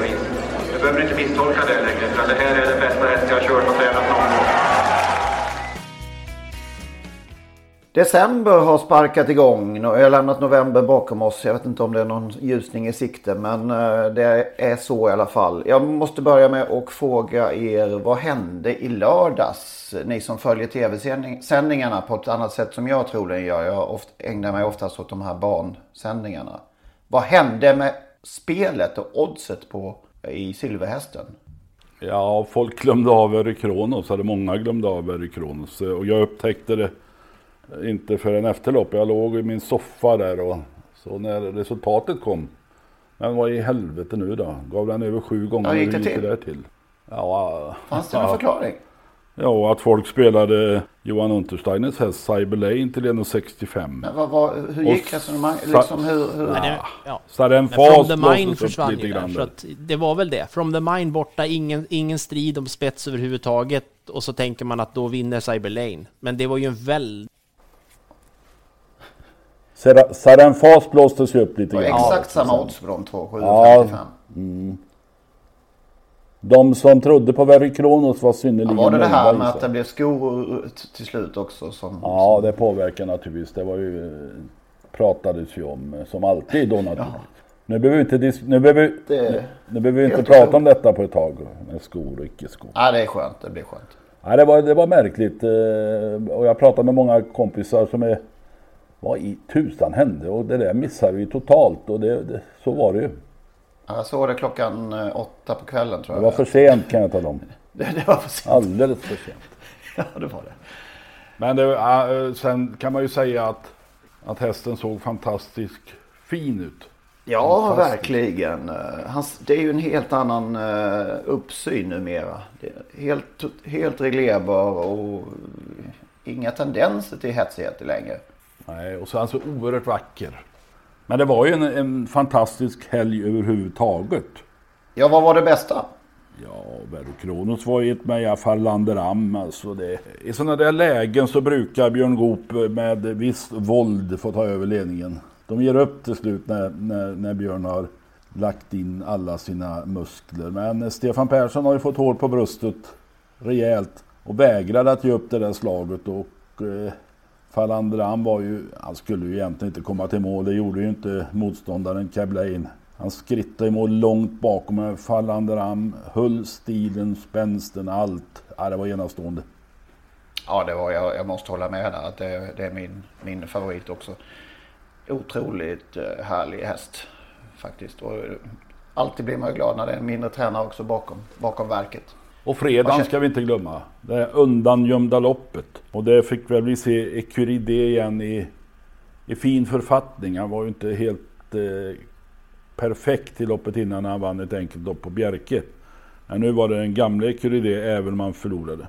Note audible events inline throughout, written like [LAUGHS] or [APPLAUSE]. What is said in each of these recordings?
vis. Du behöver inte misstolka det längre, för det här är den bästa häst jag har kört och tränat någon gång. December har sparkat igång. Jag har lämnat november bakom oss. Jag vet inte om det är någon ljusning i sikte. Men eh, det är så i alla fall. Jag måste börja med att fråga er. Vad hände i lördags? Ni som följer tv-sändningarna på ett annat sätt som jag troligen gör. Jag ägnar mig oftast åt de här barnsändningarna. Vad hände med spelet och oddset på i Silverhästen? Ja, folk glömde av Erik Kronos. Eller många glömde av Erik Kronos. Och jag upptäckte det inte förrän efter loppet. Jag låg i min soffa där och så när resultatet kom. Men vad i helvete nu då? Gav den över sju gånger? Ja, gick det till? där till? Ja, Fanns det någon ja, förklaring? Ja, att folk spelade Johan Untersteiners häst Cyber Lane till 1,65. Men vad, vad, hur gick Och resonemanget? Liksom hur, hur... Men det, ja. Så hade en Men From fas the upp försvann lite ju där, där. att det var väl det. From the Mine borta, ingen, ingen strid om spets överhuvudtaget. Och så tänker man att då vinner Cyber Lane. Men det var ju en väldigt... Fas blåstes ju upp lite grann. exakt samma odds på de två, 7,55. Ja. De som trodde på Very Kronos var Ja, synnerligen var det det här med att det blev skor till slut också? Som, Ja, det påverkar naturligtvis. Det var ju, eh, pratades ju om, eh, som alltid då naturligtvis. Nu behöver vi inte, nu behöver, Det- nu, nu behöver vi inte prata om detta på ett tag. Med skor och icke skor. Ja, det är skönt. Det blir skönt. Nej, det, var, det var märkligt. eh, Och jag pratade med många kompisar som är... Vad i tusan hände? Och det där missade vi totalt. Och det, det, så var det ju. Ja, Jag såg det klockan eh, åtta på kvällen tror Det jag. var för sent kan jag tala om. [LAUGHS] det, det var för sent. Alldeles för sent. [LAUGHS] Ja, det var det. Men det, äh, sen kan man ju säga att, att hästen såg fantastiskt fin ut. Ja, Fantastiskt. verkligen. Eh, Hans, det är ju en helt annan uh, uppsyn numera. Det är helt, helt reglerbar och inga tendenser till hetsighet längre. Nej, och så är han så oerhört vacker. Men det var ju en, en fantastisk helg överhuvudtaget. Ja, vad var det bästa? Ja, Verro Kronos var ju ett med Farlanderam. Alltså det, I sådana där lägen så brukar Björn Goop med visst våld få ta över ledningen. De ger upp till slut när, när, när Björn har lagt in alla sina muskler. Men Stefan Persson har ju fått hår på bröstet rejält och vägrade att ge upp det där slaget. Och eh, Farlanderam var ju, han skulle ju egentligen inte komma till mål. Det gjorde ju inte motståndaren Cablain. Han skrittade i mål långt bakom med Farlanderam, höll stilen, spänsten, allt. Ja, det var enastående. Ja, det var, jag, jag måste hålla med där. Att det, det är min, min favorit också. Otroligt eh, härlig häst faktiskt. Och alltid blir man ju glad när det är en mindre tränare också bakom, bakom verket. Och fredagen ska vi inte glömma. Det är undangömda loppet. Och det fick väl vi se Ecuride igen i, i fin författning. Han var ju inte helt eh, perfekt i loppet innan han vann ett enkelt lopp på Bjerke. Men nu var det den gamla Ecuride även om han förlorade.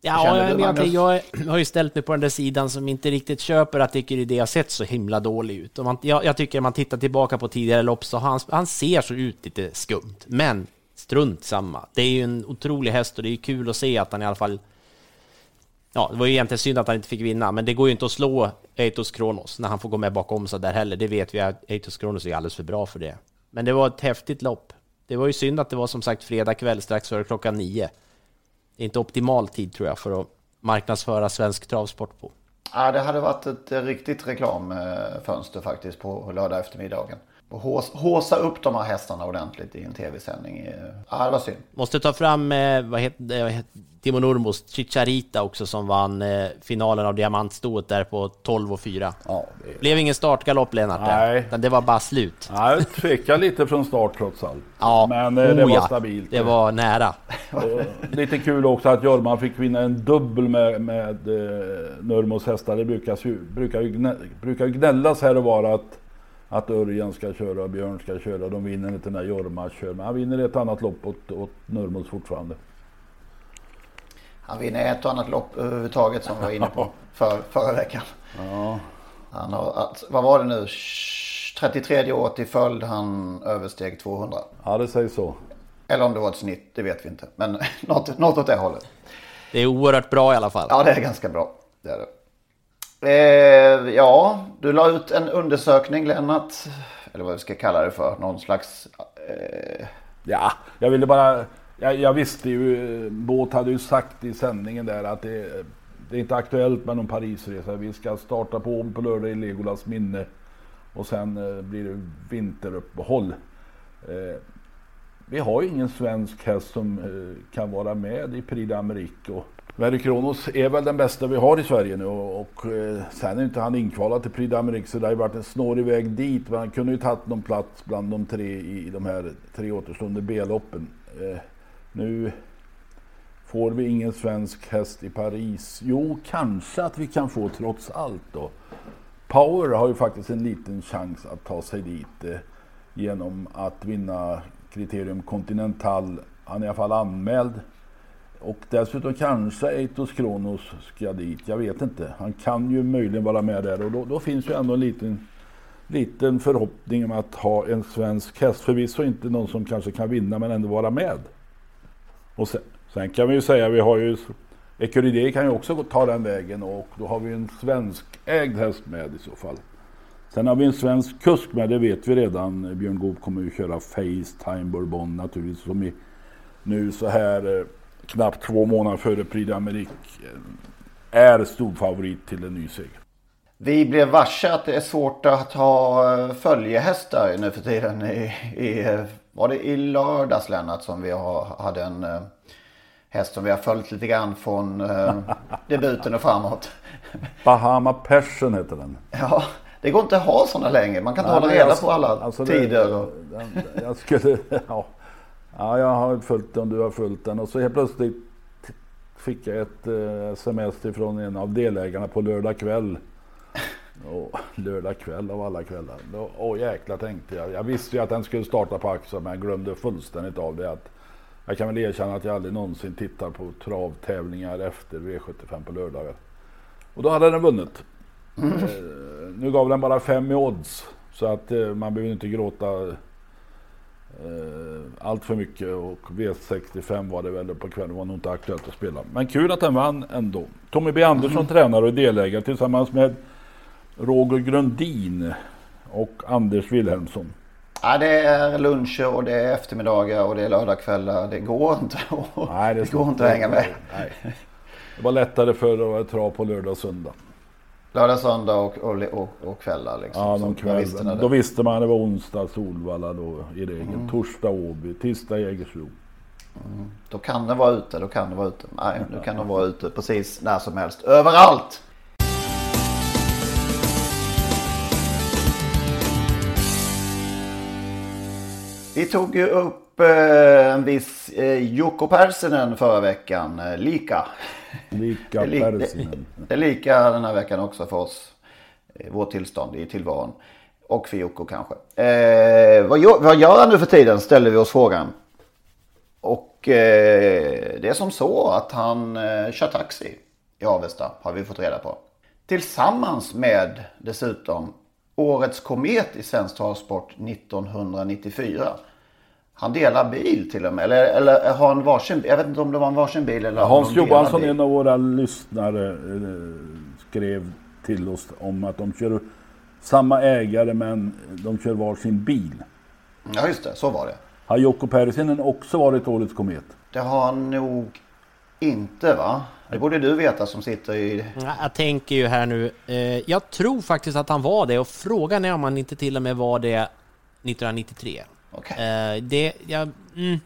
Ja, jag, jag, Magnus? jag har ju ställt mig på den där sidan som inte riktigt köper att Ecuride har sett så himla dålig ut. Och man, jag, jag tycker man tittar tillbaka på tidigare lopp så han, han ser så ut lite skumt. Men strunt samma. Det är ju en otrolig häst och det är kul att se att han i alla fall... Ja, det var ju egentligen synd att han inte fick vinna, men det går ju inte att slå Eitos Kronos när han får gå med bakom så där heller. Det vet vi att Eitos Kronos är alldeles för bra för det. Men det var ett häftigt lopp. Det var ju synd att det var som sagt fredag kväll strax före klockan nio. Det är inte optimal tid tror jag för att marknadsföra svensk travsport på. Ja, det hade varit ett riktigt reklamfönster faktiskt på lördag eftermiddagen. Och hås, håsa upp de här hästarna ordentligt i en tv-sändning. eh, Ja, det var synd. Måste ta fram, eh, vad heter vad heter- Timo Nurmos, Chicharita också som vann eh, finalen av diamantstoet där på 12 och 4. Ja, det... Blev ingen startgalopp Lennart, där, Nej. utan det var bara slut. Ja, jag tvekar lite från start trots allt. Ja, Men eh, det oh var ja, stabilt. Det var nära. Och lite kul också att Jorma fick vinna en dubbel med, med eh, Nurmos hästar. Det brukar, ju- brukar, brukar ju gnällas här och var att, att Örjan ska köra och Björn ska köra. De vinner inte när Jorma kör. Men han vinner ett annat lopp åt, åt Nurmos fortfarande. Han vinner ett och annat lopp överhuvudtaget som vi var inne på [LAUGHS] för, förra veckan. Ja. Han har, vad var det nu? 33 året i följd han översteg 200. ja, det sägs så. Eller om det var ett snitt, det vet vi inte. Men [LAUGHS] något, något åt det hållet. Det är oerhört bra i alla fall. Ja, det är ganska bra. Det är det. Eh, ja, du la ut en undersökning Lennart. Eller vad vi ska kalla det för. Någon slags... Eh, Ja, jag ville bara... Jag, jag visste ju, Båt hade ju sagt i sändningen där att det, det är inte aktuellt med någon Parisresa. Vi ska starta på på lördag i Legolas minne. Och sen eh, blir det vinteruppehåll. Eh, vi har ju ingen svensk häst som eh, kan vara med i Prix d'Amérique. Very Kronos är väl den bästa vi har i Sverige nu och, och eh, sen är inte han inkvalad till Prix d'Amérique så det har ju varit en snårig väg dit. Men han kunde ju tagit någon plats bland de tre i de här tre återstående B-loppen. Eh, nu får vi ingen svensk häst i Paris. Jo, kanske att vi kan få trots allt då. Power har ju faktiskt en liten chans att ta sig dit eh, genom att vinna kriterium Continental. Han är i alla fall anmäld. Och dessutom kanske Eitos Kronos ska dit. Jag vet inte. Han kan ju möjligen vara med där och då, då finns ju ändå en liten, liten förhoppning om att ha en svensk häst. Förvisso inte någon som kanske kan vinna men ändå vara med. Och sen, sen kan vi ju säga vi har ju Ecuride kan ju också ta den vägen och då har vi en svenskägd häst med i så fall. Sen har vi en svensk kusk med, det vet vi redan. Björn Goop kommer ju köra Facetime Bourbon naturligtvis som i nu så här eh, knappt två månader före Prix d'Amérique eh, är storfavorit till en ny seger. vi blev varse att det är svårt att ha eh, följehästar nu för tiden. I, i, eh, var det i lördags Lennart som vi har, hade en häst som vi har följt lite grann från eh, debuten och framåt. [LAUGHS] Bahama Passion heter den. Ja, det går inte att ha sådana längre. Man kan inte hålla reda på alla alltså tider. Och... Den, jag skulle, [LAUGHS] ja. Ja, jag har följt den, du har följt den och så helt plötsligt fick jag ett eh, sms ifrån en av delägarna på lördag kväll. [LAUGHS] Och, lördag kväll av alla kvällar. Då, åh jäklar tänkte jag. Jag visste ju att den skulle starta på Axel men jag glömde fullständigt av det. Att jag kan väl erkänna att jag aldrig någonsin tittar på travtävlingar efter V75 på lördagar. Och då hade den vunnit. [CLEARS THROAT] Eh, nu gav den bara fem i odds. Så att eh, man behöver inte gråta allt för mycket. Och V65 var det väl på kvällen. var nog inte aktuellt att spela. Men kul att den vann ändå. Tommy B Andersson tränar och är delägare tillsammans med Roger Grundin och Anders Wilhelmsson. Ja, det är luncher och det är eftermiddagar och det är lördagskvällar. Det går inte, Nej, det går inte att hänga med. Nej. Det var lättare för att vara trav på lördag och söndag. Lördag, söndag och, och, och, och kvällar liksom. Ja, då kväll. visste. Då visste man det var onsdag Solvalla då i regel. Mm. Torsdag Åby, tisdag Jägersro. Då kan det vara ute, då kan det vara ute. Nej, nu kan de vara ute precis när som helst. Överallt! Vi tog ju upp eh, en viss eh, Jukko Pärssinen förra veckan. Eh, lika. Lika Pärssinen. Det, är lika den här veckan också för oss. Vårt tillstånd i tillvaron. Och för Jocko kanske. Eh, vad, gör, vad gör han nu för tiden ställer vi oss frågan. Och eh, det är som så att han eh, kör taxi i Avesta har vi fått reda på. Tillsammans med dessutom Årets komet i svensk travsport 1994. Han delar bil till och med. Eller, eller har han varsin Jag vet inte om det var en varsin bil eller Hans Johansson, bil. en av våra lyssnare, eh, skrev till oss om att de kör samma ägare men de kör varsin bil. Ja just det, så var det. Har Jocko Pärssinen också varit Årets Komet? Det har han nog inte va? Det borde du veta som sitter i... Ja, Jag tänker ju här nu, eh, jag tror faktiskt att han var det och frågan är om han inte till och med var det 1993. Okej. Eh, det, jag, mm,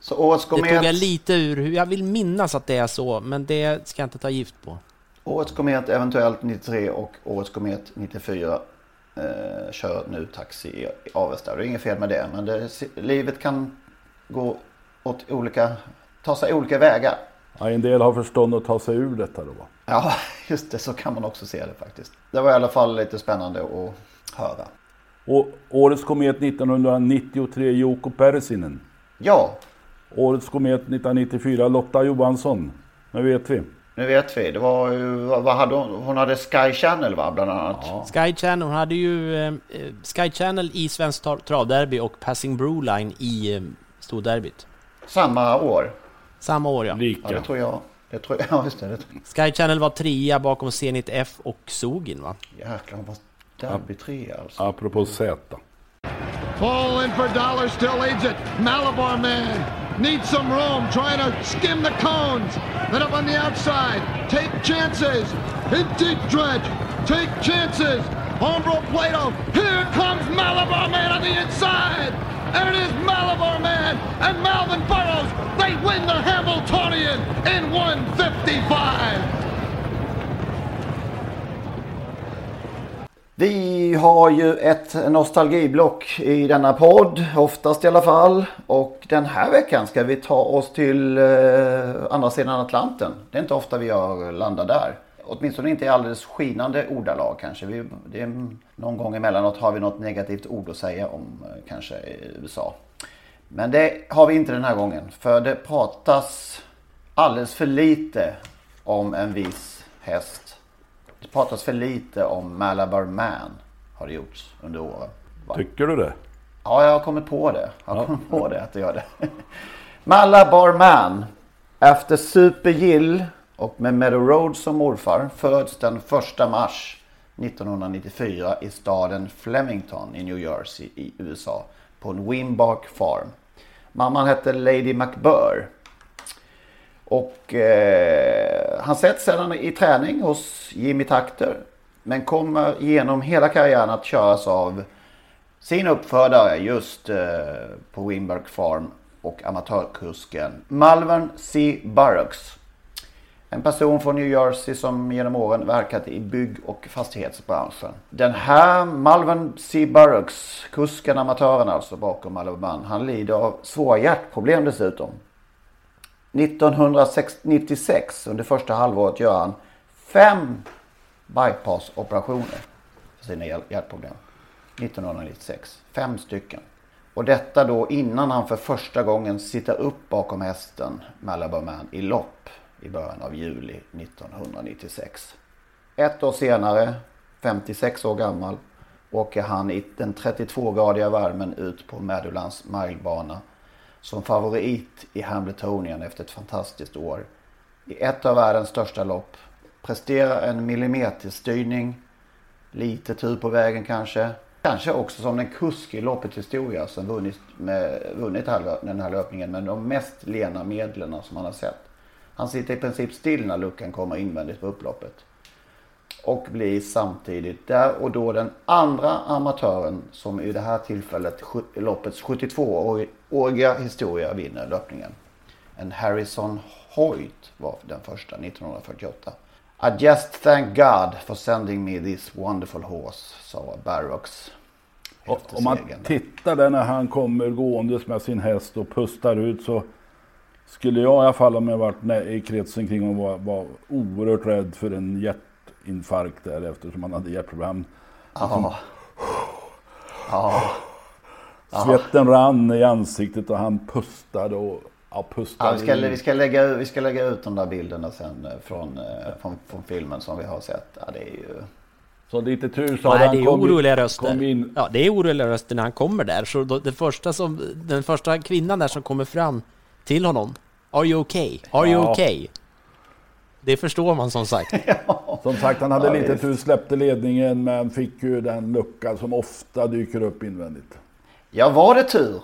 Så årets det tog jag lite ur. Jag vill minnas att det är så, men det ska jag inte ta gift på. årets komet eventuellt 93 och årets komet 94 eh, kör nu taxi i i Avesta. Det är inget fel med det, men det, livet kan gå åt olika, ta sig olika vägar. Ja, en del har förstånd att ta sig ur detta då? Ja, just det, så kan man också se det faktiskt. Det var i alla fall lite spännande att höra. Och årets komet 1993 Jouko Persinen. Ja, Årets komet 1994 Lotta Johansson. Men vet vi? nu vet vi. Det var ju, vad hade hon? Hon hade Sky Channel va, bland annat. Sky Channel, hon hade ju eh, eh, Sky Channel i Svenskt Tra- Travderby och Passing Broline i eh, Storderbyt. Samma år. Samma år ja. Ja, Lika. det tror jag. [LAUGHS] Det tror jag. Ja, just det. Sky Channel var trea bakom Zenit F och Sogin va? Jäklar, var derby tre alltså. Apropå Z. Fall in for dollar, still leads it. Malabar man needs some room, trying to skim the cones. Then up on the outside, take chances. In deep dredge, take chances. Hombro Plato, here comes Malabar man on the inside. And it is Malabar man and Malvin Burrows. They win the Hamiltonian in 155. Vi har ju ett nostalgiblock i denna podd, oftast i alla fall. Och den här veckan ska vi ta oss till eh, andra sidan Atlanten. Det är inte ofta vi gör landa där. Åtminstone inte i alldeles skinande ordalag kanske. Vi, det är, någon gång emellanåt har vi något negativt ord att säga om eh, kanske USA. Men det har vi inte den här gången. För det pratas alldeles för lite om en viss häst. Det pratas för lite om Malabar Man. Har det gjorts under åren. Tycker du det? Ja, jag har kommit på det. Jag har kommit på det att det gör det. [LAUGHS] Malabar Man. Efter Super Gill och med Meadow Road som morfar föds den 1 mars 1994 i staden Flemington i New Jersey i USA på en Wimbark Farm. Mamman hette Lady McBurr. Och eh, han sätts sedan i träning hos Jimmy Takter. Men kommer genom hela karriären att köras av sin uppfödare just eh, på Wimberg Farm och amatörkusken Malvern C. Burroughs. En person från New Jersey som genom åren verkat i bygg och fastighetsbranschen. Den här Malvin C. Burroughs, kusken, amatören alltså bakom Malaban, han lider av svåra hjärtproblem dessutom. 1996 under första halvåret gör han fem bypassoperationer för sina hjärtproblem. 1996. Fem stycken. Och detta då innan han för första gången sitter upp bakom hästen Malabar Man i lopp i början av juli 1996. Ett år senare, 56 år gammal, åker han i den 32-gradiga värmen ut på Meadowlands milebana som favorit i Hamiltonian efter ett fantastiskt år. I ett av världens största lopp. Presterar en millimeterstyrning. Lite tur på vägen kanske. Kanske också som den kusk i loppets historia som vunnit, med, vunnit den här löpningen med de mest lena medlen som man har sett. Han sitter i princip still när luckan kommer invändigt på upploppet. Och blir samtidigt där och då den andra amatören som i det här tillfället loppets 72-åriga historia vinner löpningen. En Harrison Hoyt var den första 1948. I just thank God for sending me this wonderful horse, sa Barrocks Om man tittar där när han kommer gåendes med sin häst och pustar ut så skulle jag i alla fall om jag varit i kretsen kring honom vara, vara oerhört rädd för en hjärtinfarkt där eftersom han hade hjärtproblem. Ja. Ja. Svetten rann i ansiktet och han pustade och ja, pustade. Ja, vi, ska, vi, ska lägga, ut- vi ska lägga ut de där bilderna sen eh, från, eh, från, från filmen som vi har sett. Ja, det är ju... Så lite tur så Nej, han det är oroliga röster. Ja, det är oroliga röster när han kommer där. Så då, det första som, den första kvinnan där som kommer fram till honom. Are you okay? Are you Ja. okay? Det förstår man som sagt. [LAUGHS] Som sagt, han hade Ja, lite tur, släppte ledningen men fick ju den lucka som ofta dyker upp invändigt. Ja, var det tur?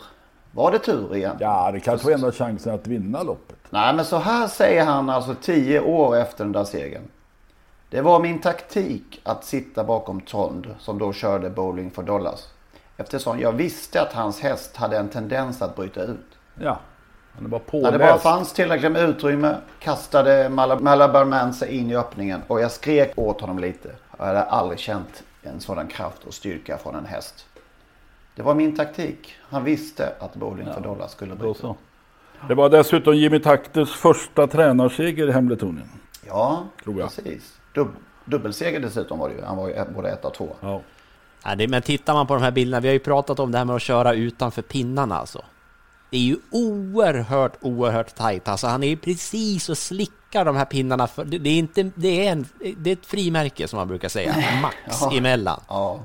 Var det tur igen? Ja, det kanske var enda chansen att vinna loppet. Nej, men så här säger han alltså tio år efter den där segern. Det var min taktik att sitta bakom Trond som då körde Bowling for Dollars. Eftersom jag visste att hans häst hade en tendens att bryta ut. Ja, han var När det bara fanns tillräckligt med utrymme kastade Mal- Malabar Man sig in i öppningen och jag skrek åt honom lite. Jag hade aldrig känt en sådan kraft och styrka från en häst. Det var min taktik. Han visste att Bowling för dollar skulle bryta. så. Det var dessutom Jimmy Taktes första tränarseger i Hambletonien. Ja, Tror jag. precis. Dub dubbelseger dessutom var det ju. Han var ju både ett och två. Ja. Ja, men tittar man på de här bilderna, vi har ju pratat om det här med att köra utanför pinnarna alltså. Det är ju oerhört, oerhört tajt. Alltså han är ju precis och slickar de här pinnarna. För, det, är inte, det, är en, det är ett frimärke som man brukar säga, max [LAUGHS] Ja. emellan. Ja,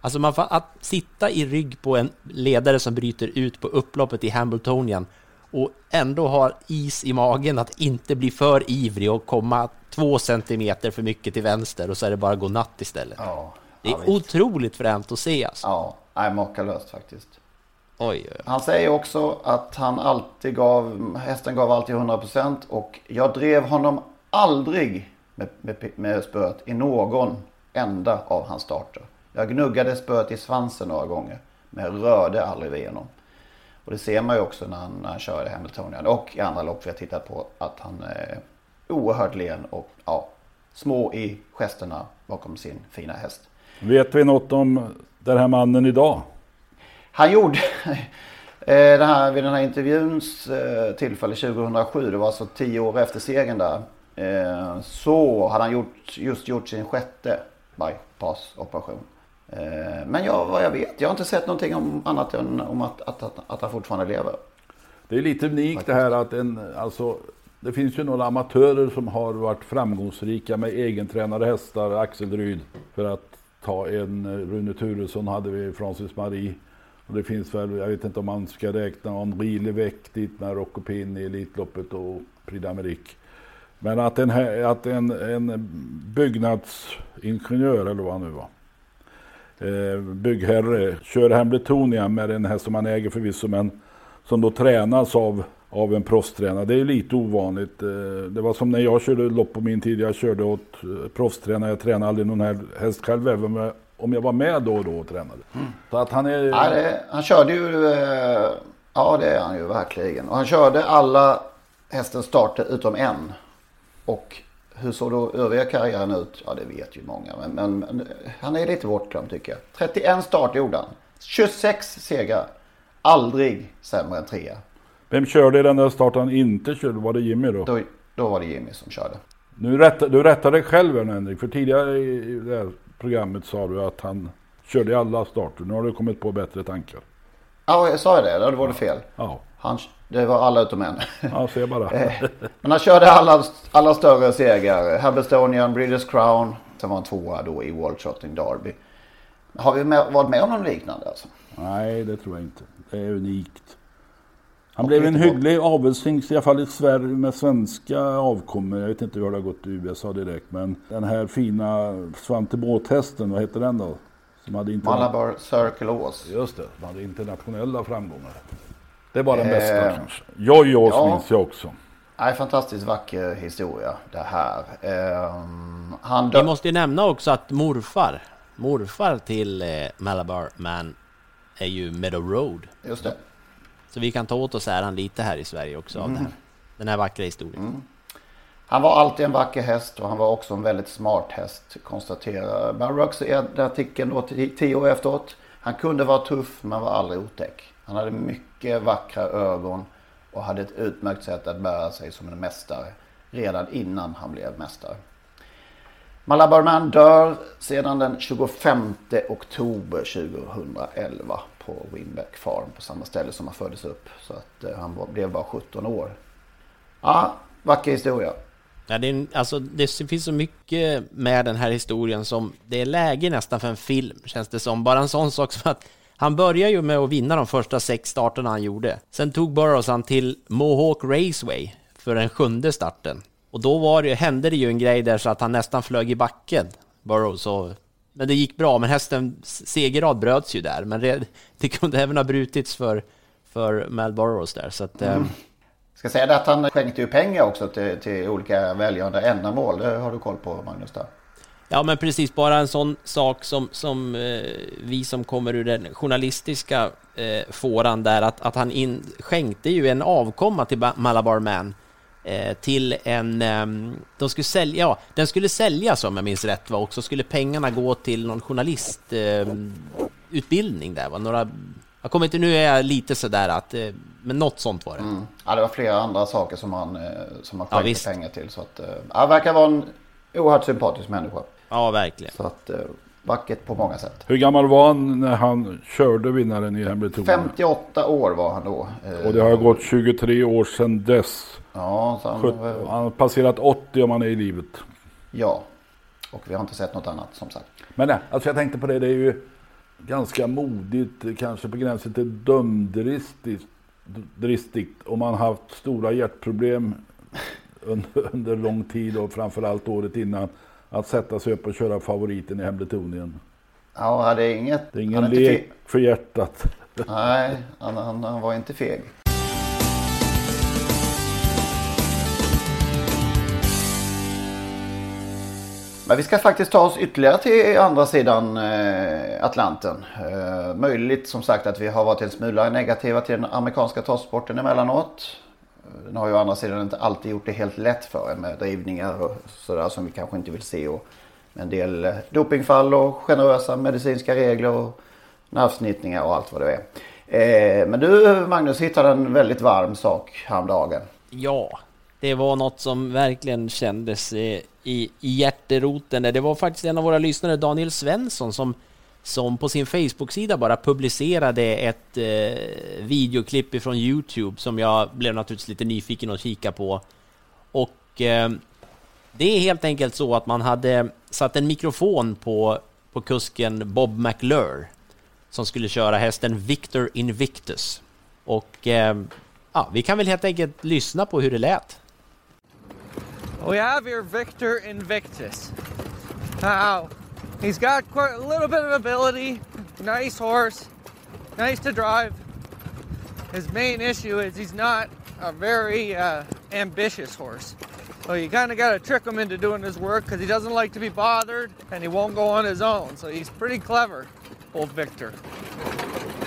Alltså man får, att sitta i rygg på en ledare som bryter ut på upploppet i Hambletonian och ändå ha is i magen att inte bli för ivrig och komma två centimeter för mycket till vänster och så är det bara godnatt istället. ja. Det är otroligt fränt att se alltså. Ja, makalöst faktiskt. Oj, oj, oj. Han säger också att han alltid gav, hästen gav alltid 100% och jag drev honom aldrig med, med, med spöet i någon enda av hans starter. Jag gnuggade spöet i svansen några gånger, men jag rörde aldrig vid honom. Och det ser man ju också när han, när han kör i Hamiltonian och i andra lopp vi har tittat på att han är oerhört len och ja, små i gesterna bakom sin fina häst. Vet vi något om den här mannen idag? Han gjorde [LAUGHS] eh, det här, vid den här intervjuns eh, tillfälle 2007, det var alltså tio år efter segern där. eh, Så hade han gjort, just gjort sin sjätte bypassoperation. Men jag, vad jag vet, jag har inte sett någonting om annat än om att, att, att, att han fortfarande lever. Det är lite unikt det här att en, alltså, det finns ju några amatörer som har varit framgångsrika med egentränade hästar, Axel Ryd, för att ta en Rune Turesson hade vi, Francis Marie. Och det finns väl, jag vet inte om man ska räkna Henri Levec dit med Rocco Pin i Elitloppet och Prix d'Amérique. Men att en, att en, en byggnadsingenjör eller vad han nu var, eh, byggherre, kör Hambletonian med en häst som han äger förvisso, men som då tränas av, av en proffstränare. Det är lite ovanligt. Eh, Det var som när jag körde lopp på min tid. Jag körde åt eh, proffstränare. Jag tränade aldrig någon häst själv, även om jag, om jag var med då och då och tränade. Så att han är... Ja, det, han körde ju, eh, ja det är han ju verkligen. Och han körde alla hästens starter utom en. Och hur såg då övriga karriären ut? Ja det vet ju många. Men, men, men han är lite bortglömd tycker jag. 31 start gjorde han. 26 segrar. Aldrig sämre än trea. Vem körde i den där starten han inte körde? Var det Jimmy då? Då, då var det Jimmy som körde. Nu rätta, du rättade dig själv här Henrik. För tidigare programmet sa du att han körde i alla starter. Nu har du kommit på bättre tankar. Ja, jag sa jag det? Då var det fel. Ja, Han, det var alla utom en. ja se bara. [LAUGHS] Eh, Men han körde alla, alla större segrar. Hambestonian, Breeders Crown. Sen var han tvåa då i World Trotting Derby. Har vi med, varit med om något liknande alltså? Nej, det tror jag inte. Det är unikt. Han blev en hygglig avelshingst, i alla fall i Sverige med svenska avkommor. Jag vet inte hur det har gått i USA direkt. Men den här fina Svante Båt-hästen, vad heter den då? Som hade interna- Malabar Circle Ås. Just det, som hade internationella framgångar. Det var den Eh, bästa kanske. Jojos ja. minns jag också. Nej, fantastiskt vacker historia det här. Ehm, han Vi dö- måste ju nämna också att morfar, morfar till eh, Malabar Man är ju Meadow Road. Just det. Så vi kan ta åt oss äran lite här i Sverige också av det här. Den här vackra historien. Han var alltid en vacker häst och han var också en väldigt smart häst konstaterar Barrocks i artikeln då tio år efteråt. Han kunde vara tuff men var aldrig otäck. Han hade mycket vackra ögon och hade ett utmärkt sätt att bära sig som en mästare redan innan han blev mästare. Malabar Man dör sedan den 25 oktober 2011 på Winbeck Farm på samma ställe som han föddes upp. Så att eh, han blev bara 17 år. Ja, vacker historia. Ja, det, är alltså, det finns så mycket med den här historien som det är läge nästan för en film, känns det som. Bara en sån sak som att han började ju med att vinna de första sex starterna han gjorde. Sen tog Burroughs han till Mohawk Raceway för den sjunde starten. Och då var det, hände det ju en grej där så att han nästan flög i backen, Burroughs. Och, men det gick bra, men hästens segerrad bröts ju där. Men det, [LAUGHS] det kunde även ha brutits för, för Mal Burroughs där. Så att, eh, Ska säga det att han skänkte ju pengar också till, till olika välgörande ändamål. Det har du koll på Magnus där. Ja, men precis. Bara en sån sak som, som eh, vi som kommer ur den journalistiska eh, fåran där, att, att han in, skänkte ju en avkomma till Malabar Man eh, till en... Eh, de skulle sälja, ja, den skulle säljas om jag minns rätt, va, och så skulle pengarna gå till någon journalistutbildning där. Va, några, jag kommer inte, nu är jag lite sådär att, eh, men något sånt var det. Mm. Ja, det var flera andra saker som han, eh, som han skänkte ja, pengar till. Så att, ja, verkar vara en oerhört sympatisk människa. Ja, verkligen. Så att, vackert på många sätt. Hur gammal var han när han körde vinnaren i Hembleton? 58 år var han då. Och det har gått 23 år sedan dess. Ja, han, han har passerat 80 om han är i livet. Ja, och vi har inte sett något annat som sagt. Men nej, alltså jag tänkte på det, det är ju ganska modigt, kanske på gränsen till dumdristigt dristigt om man haft stora hjärtproblem under, under lång tid och framförallt året innan att sätta sig upp och köra favoriten i Hembletonien. Ja, det är inget... Det är ingen lek för hjärtat. Nej, han, han, han var inte feg. Men vi ska faktiskt ta oss ytterligare till andra sidan eh, Atlanten. Eh, möjligt som sagt att vi har varit en smula negativa till den amerikanska travsporten emellanåt. Eh, den har ju å andra sidan inte alltid gjort det helt lätt för en med drivningar och sådär som vi kanske inte vill se. Och en del dopingfall och generösa medicinska regler och nervsnittningar och allt vad det är. Men du Magnus hittade en väldigt varm sak häromdagen. Ja, det var något som verkligen kändes i, i, hjärteroten. Det var faktiskt en av våra lyssnare, Daniel Svensson, som, som på sin Facebook-sida bara publicerade ett eh, videoklipp ifrån Youtube som jag blev naturligtvis lite nyfiken att kika på. Och eh, det är helt enkelt så att man hade satt en mikrofon på, på kusken Bob McLure som skulle köra hästen Victor Invictus. Och eh, ja, vi kan väl helt enkelt lyssna på hur det lät. We have here Victor Invictus. Now, he's got quite a little bit of ability, nice horse, nice to drive. His main issue is he's not a very uh, ambitious horse. So you kind of got to trick him into doing his work because he doesn't like to be bothered and he won't go on his own. So he's pretty clever, old Victor.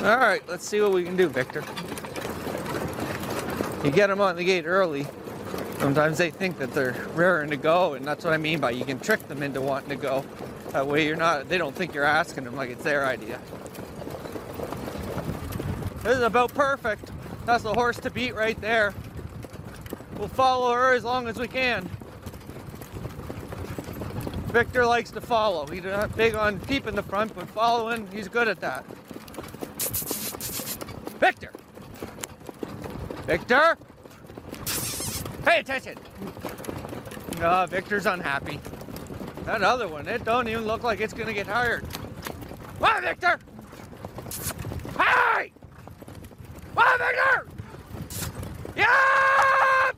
All right, let's see what we can do, Victor. You get him on the gate early, Sometimes they think that they're raring to go, and that's what I mean by you can trick them into wanting to go. That way you're not, they don't think you're asking them like it's their idea. This is about perfect. That's the horse to beat right there. We'll follow her as long as we can. Victor likes to follow. He's not big on keeping the front, but following, he's good at that. Victor! Victor! Pay attention! No, Victor's unhappy. That other one, it don't even look like it's gonna get hired. On, Victor! Hey! On, Victor! Yeah!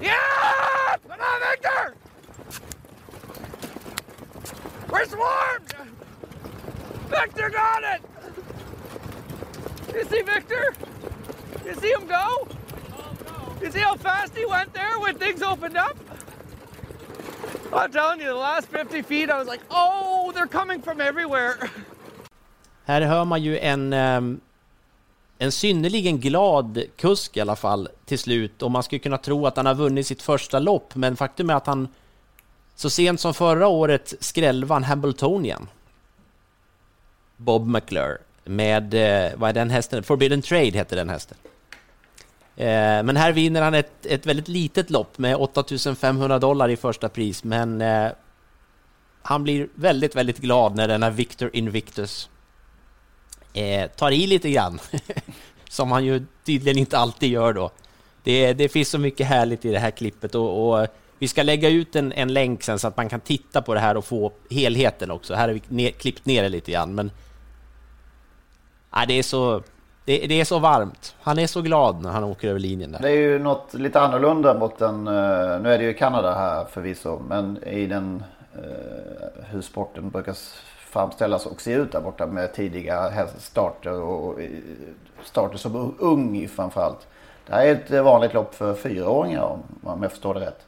Yeah! Come on, Victor! We're swarmed! Victor got it! You see Victor? You see him go? You see how fast he went there when things opened up? I'm telling you, the last 50 feet I was like, oh, they're coming from everywhere. [LAUGHS] Här hör man ju en, ehm, en synnerligen glad kusk i alla fall till slut och man skulle kunna tro att han har vunnit sitt första lopp men faktum är att han så sent som förra året skrällvann Hambletonian. Bob McClure med, eh, vad är den hästen? Forbidden Trade heter den hästen. Eh, men här vinner han ett, ett väldigt litet lopp med 8500 dollar i första pris, men eh, han blir väldigt, väldigt glad när denna Victor Invictus eh, tar i lite grann, [LAUGHS] som han ju tydligen inte alltid gör då. Det, det finns så mycket härligt i det här klippet och, och vi ska lägga ut en, en länk sen så att man kan titta på det här och få helheten också. Här har vi ner, klippt ner det lite grann, men ja, det är så det, det, är så varmt. Han är så glad när han åker över linjen där. Det är ju något lite annorlunda mot den, eh, nu är det ju Kanada här förvisso, men i den eh, hur sporten brukar framställas och se ut där borta med tidiga starter och starter som ung framförallt. Det här är ett vanligt lopp för fyraåringar om jag förstår det rätt.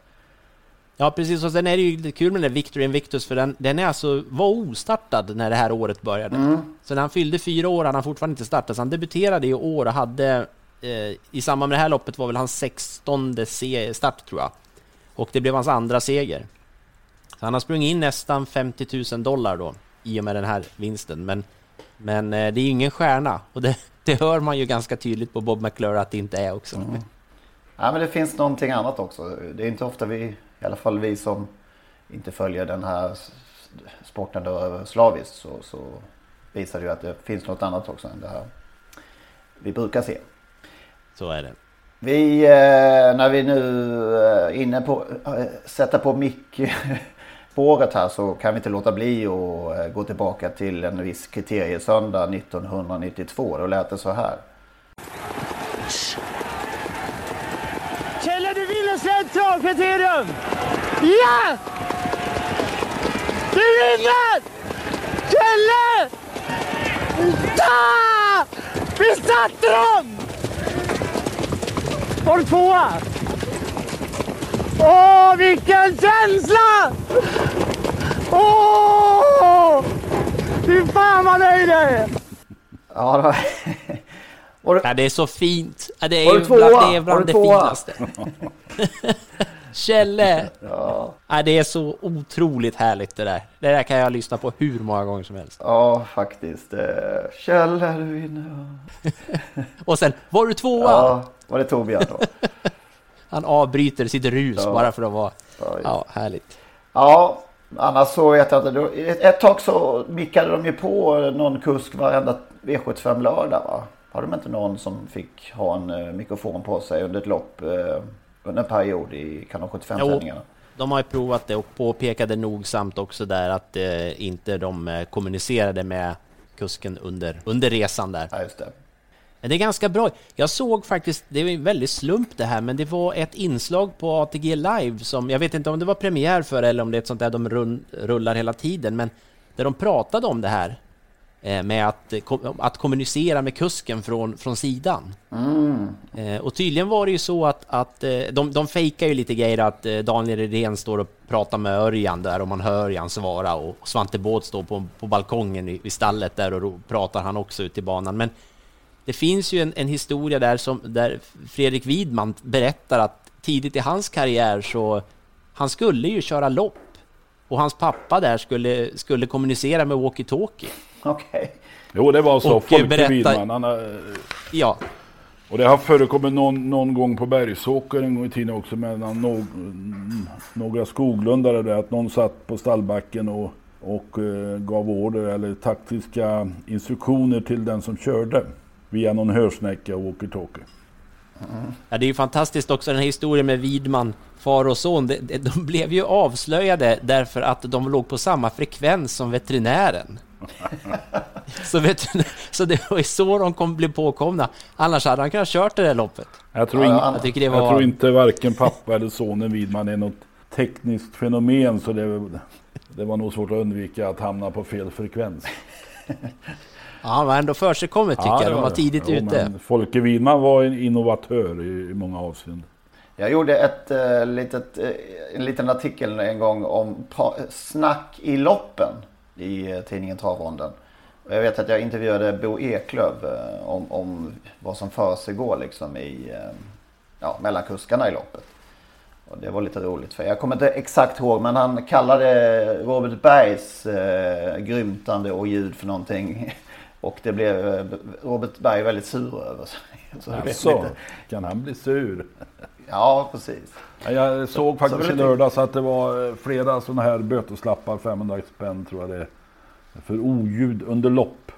Ja, precis. Och sen är det ju lite kul med den där Victor Invictus, för den, den är alltså, var ostartad när det här året började. Mm. Så när han fyllde fyra år hade han fortfarande inte startat, så han debuterade i år och hade eh, i samband med det här loppet var väl hans 16 start tror jag. Och det blev hans andra seger. Så han har sprungit in nästan 50 000 dollar då i och med den här vinsten. Men, men eh, det är ju ingen stjärna och det, det hör man ju ganska tydligt på Bob McClure att det inte är också. Mm. Ja, men det finns någonting annat också. Det är inte ofta vi, i alla fall vi som inte följer den här sporten då slaviskt så, så visar det ju att det finns något annat också än det här vi brukar se. Så är det. Vi, eh, när vi nu är inne på äh, sätta på mick [LAUGHS] spåret här så kan vi inte låta bli att gå tillbaka till en viss kriteriesöndag 1992. Då lät det så här. Kjelle, du vinner travkriterium! Ja! Du vinner! Kjelle! Da! Vi satte dem! Var du tvåa? Åh, vilken känsla! Åh! Fy fan vad nöjd jag är! Ja, det var... [LAUGHS] Du... Ja, det är så fint. Ja, det är var du tvåa? bland, det, är bland var det tvåa? finaste. [LAUGHS] Kjelle! [LAUGHS] Ja. ja. det är så otroligt härligt det där. Det där kan jag lyssna på hur många gånger som helst. Ja, faktiskt. Eh, Kjelle, du vinner. [LAUGHS] Och sen, var du tvåa? Ja, var det Torbjörn då? [LAUGHS] Han avbryter sitt rus Ja. bara för att vara... Ja, Ja, härligt. Ja, annars så vet jag inte. Ett, ett tag så mickade de ju på någon kusk varenda V75 lördag va? Har de inte någon som fick ha en eh, mikrofon på sig under ett lopp eh, under en period i Kanal 75-sändningarna? De har ju provat det och påpekade nogsamt också där att eh, inte de eh, kommunicerade med kusken under, under resan där. Ja, just det. Men det är ganska bra. Jag såg faktiskt, det är en väldigt slump det här, men det var ett inslag på ATG Live som, jag vet inte om det var premiär för eller om det är ett sånt där de rullar hela tiden, men där de pratade om det här med att, eh, att kommunicera med kusken från, från sidan. Mm. Eh, och tydligen var det ju så att, att eh, de, de fejkar ju lite grejer att eh, Daniel Redén står och pratar med Örjan där och man hör Örjan svara och Svante Båth står på, på balkongen i, vid stallet där och pratar han också ut i banan. Men det finns ju en, en historia där som där Fredrik Widman berättar att tidigt i hans karriär så han skulle ju köra lopp och hans pappa där skulle, skulle kommunicera med walkie-talkie. Okej. Jo, det var så. Och, Folke berätta- Widman. Han har, Ja, och det har förekommit någon, någon gång på Bergsåker en gång i tiden också mellan no, några skoglundare där att någon satt på stallbacken och, och eh, gav order eller taktiska instruktioner till den som körde via någon hörsnäcka och walkie-talkie. Ja, det är ju fantastiskt också den här historien med Widman, far och son. De, de, [LAUGHS] blev ju avslöjade därför att de låg på samma frekvens som veterinären. [LAUGHS] så, veterinär, så det var ju så de kom bli påkomna. Annars hade han kunnat kört det där loppet. Jag tror, in, ja. Jag jag var... tror inte varken pappa eller sonen Widman är något tekniskt fenomen så det, det var nog svårt att undvika att hamna på fel frekvens. [LAUGHS] Ja, han var ändå försigkommet tycker Ja, jag. De var tidigt Jo, ute. Folke Widman var en innovatör i, i många avseenden. Jag gjorde ett, eh, litet, eh, en liten artikel en gång om snack i loppen i eh, tidningen Travronden. Jag vet att jag intervjuade Bo Eklöf eh, om, om vad som försiggår liksom i, eh, ja, mellan kuskarna i loppet. Och det var lite roligt för jag kommer inte exakt ihåg men han kallade Robert Bergs eh, grymtande och ljud för någonting. [LAUGHS] Och det blev eh, Robert Berg väldigt sur över. [LAUGHS] Så Alltså, lite- kan han bli sur? Ja, precis. Ja, Jag såg faktiskt Så i vill jag- lördags att det var eh, flera sådana här böteslappar, 500 spänn tror jag det är. För oljud under lopp.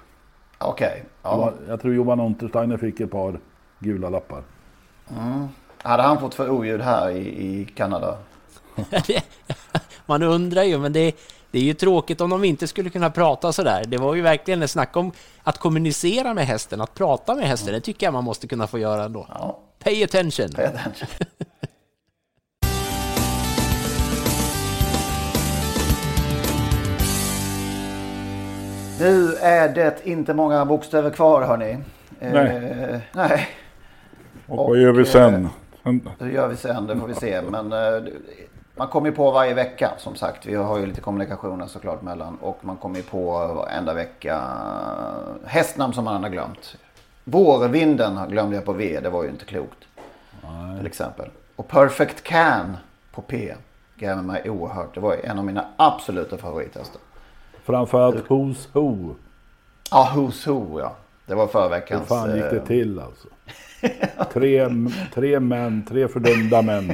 Okej. Ja. Johan- Jag tror Johan Untersteiner fick ett par gula lappar. Mm. Hade han fått för oljud här i, i Kanada? [LAUGHS] Man undrar ju, men det, det är ju tråkigt om de inte skulle kunna prata sådär. Det var ju verkligen ett snack om att kommunicera med hästen, att prata med hästen. Det tycker jag man måste kunna få göra ändå. Ja. Pay attention! Pay attention. [LAUGHS] Nu är det inte många bokstäver kvar hörni. Nej. Eh, nej, Och, vad gör vi sen? Sen- det gör vi sen, det får vi se. Men eh, Man kommer ju på varje vecka som sagt. Vi har ju lite kommunikationer såklart mellan. Och man kommer ju på varenda vecka hästnamn som man har glömt. Vårvinden glömde jag på V. Det var ju inte klokt. Nej. Till exempel. Och Perfect Can på P. Grämer mig oerhört. Det var en av mina absoluta favorithästar. Framförallt Who's Who. Ja, Who's Who ja. Det var förra Hur veckans. fan gick det eh, till alltså? [LAUGHS] Tre, tre män, tre fördömda män.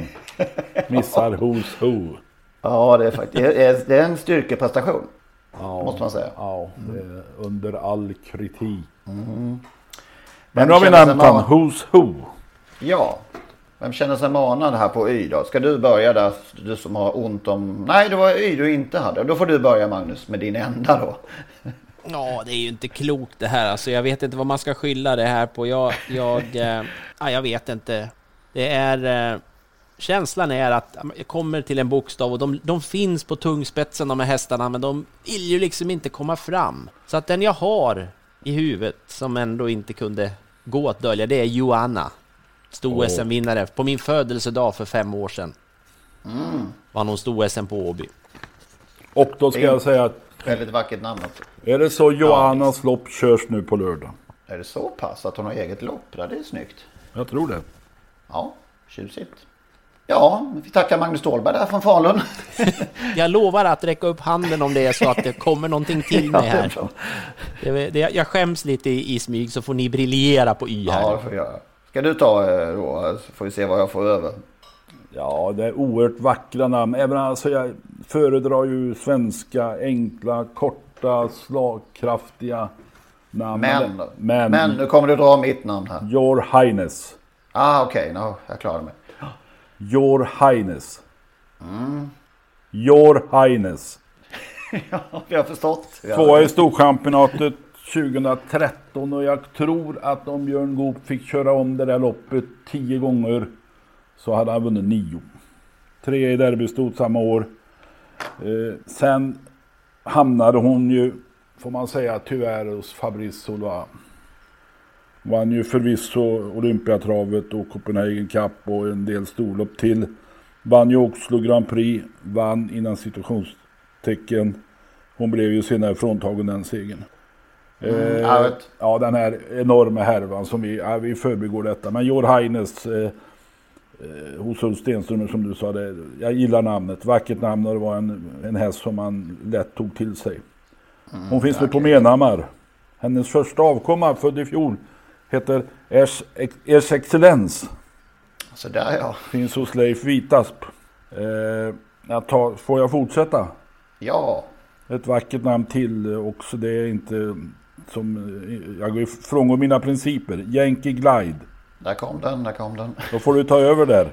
Missar Who's Who. Ja, det är faktiskt det är, en styrkeprestation. Ja, Måste man säga. Ja, är under all kritik. Mm. Men nu har vi nämnt han, Who's Who. Ja. Vem känner sig manad här på Y då? Ska du börja där? Du som har ont om... Nej, det var Y du inte hade. Då får du börja Magnus med din enda då. Ja, det är ju inte klokt det här. Alltså, jag vet inte vad man ska skylla det här på. Jag, jag, [LAUGHS] eh, ja, jag vet inte. Det är... Eh, känslan är att jag kommer till en bokstav och de, de finns på tungspetsen de här hästarna, men de vill ju liksom inte komma fram. Så att den jag har i huvudet som ändå inte kunde gå att dölja, det är Joanna. Stor Åh. SM-vinnare på min födelsedag för fem år sedan. Mm. Vann hon stor SM på Åby. Och då ska jag säga att Väldigt vackert namn också. är det så Johannas lopp körs nu på lördag? Är det så pass att hon har eget lopp? Ja, det är snyggt. Jag tror det. Ja, tjusigt. Ja, vi tackar Magnus Ståhlberg där från Falun. [LAUGHS] Jag lovar att räcka upp handen om det är så att det kommer någonting till [LAUGHS] mig Ja, det är här. Det, det, jag skäms lite i, i smyg så får ni briljera på Y här. Ja, det får göra. Ska du ta eh, då? Så får vi se vad jag får över. Ja, det är oerhört vackra namn. Även alltså jag föredrar ju svenska, enkla, korta, slagkraftiga namn. Men? Men, Men nu kommer du dra mitt namn här. Your Highness. Ah, okej. no, jag klarar mig. Your Highness. Mm. Your Highness. [LAUGHS] ja, vi har förstått. Tvåa i Storchampionatet 2013 och jag tror att om Björn Goop fick köra om det där loppet tio gånger så hade han vunnit nio. Tre i derbystot samma år. Eh, sen hamnade hon ju, får man säga tyvärr, hos Fabrice Soloa. Vann ju förvisso Olympiatravet och Copenhagen Cup och en del storlopp till. Vann ju Oslo Grand Prix, vann innan situationstecken. Hon blev ju senare fråntagen den segern. Mm, Eh, ja, den här enorma härvan som vi, ja, vi förbigår detta. Men Your Highness eh, eh, hos Ulf Stenström som du sa, det, jag gillar namnet. Vackert namn och det var en, en häst som man lätt tog till sig. Mm, Hon finns nu på Menhammar. Hennes första avkomma, född i fjol, heter Ers, Ers Excellens. Så där ja. Finns hos Leif Vitasp. Eh, tar, får jag fortsätta? Ja. Ett vackert namn till också. Det är inte som... eh, Jag går ifrån mina principer. Yankee Glide. Där kom den, där kom den. Då får du ta över där.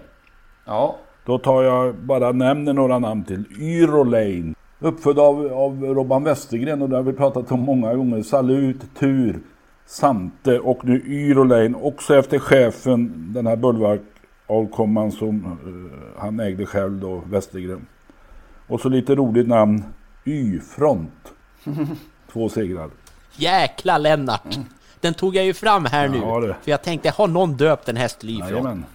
Ja. Då tar jag bara nämner några namn till. Yrolane. Uppfödd av, av Robban Westergren och det har vi pratat om många gånger. Salut, Tur, Sante och nu Yrolane. Också efter chefen, den här Bulwark-avkomman som eh, han ägde själv då, Westergren. Och så lite roligt namn. Y-front. [LAUGHS] Två segrar. Jäkla Lennart! Den tog jag ju fram här nu. Ja. För jag tänkte, har någon döpt en häst Y-front? Jajamän.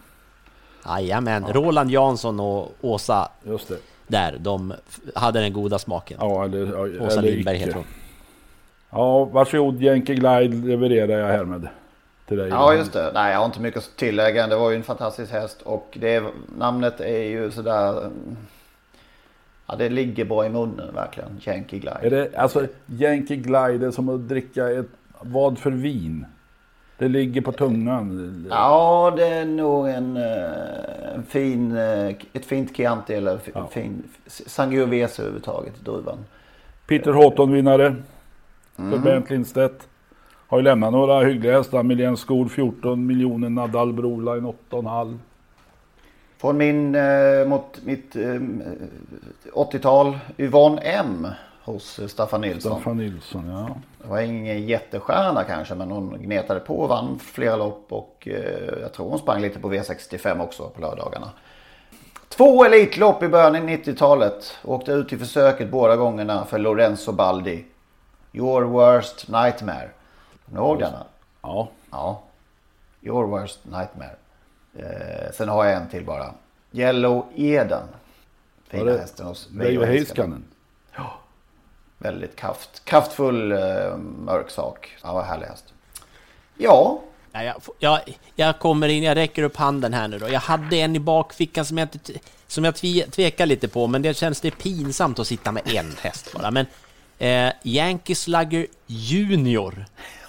Jajamän. Roland Jansson och Åsa Just det. där, de hade den goda smaken. Ja, eller, ja, Åsa eller Lindberg icke. heter hon. Ja, varsågod Yankee Glide levererar jag härmed till dig. Ja, just det. Nej, jag har inte mycket att tillägga. Det var ju en fantastisk häst och det, namnet är ju sådär... Ja, det ligger bra i munnen verkligen. Yankee Glide. Är det, alltså Yankee Glide är som att dricka ett, vad för vin? Det ligger på tungan. Ja, det är nog en, eh, en fin, eh, ett fint Chianti eller f- fin Sangiovese överhuvudtaget druvan. Peter Houghton vinnare. För Mm. Bernt Lindstedt. Har ju lämnat några hyggliga hästar. Milén Skor 14 miljoner. Nadal Broline 8,5. Från min, eh, mot mitt eh, 80-tal, Yvonne M hos eh, Staffan Nilsson. Staffan Nilsson, ja. Det var ingen jättestjärna kanske men hon gnetade på och vann flera lopp och eh, jag tror hon sprang lite på V65 också på lördagarna. Två Elitlopp i början av 90-talet. Åkte ut i försöket båda gångerna för Lorenzo Baldi. Your worst nightmare. Kommer du ihåg denna? Ja. Ja. Your worst nightmare. Eh, sen har jag en till bara. Yellow Eden. Fina hästen hos Veijo Heiskanen. Väldigt kraft, kraftfull eh, mörk sak. Ja, vad härlig häst. Ja, Ja, jag, jag, jag kommer in, jag räcker upp handen här nu då. Jag hade en i bakfickan som jag, inte, som jag tve, tvekar lite på, men det känns det pinsamt att sitta med en häst bara. Men eh, Yankee Slugger Junior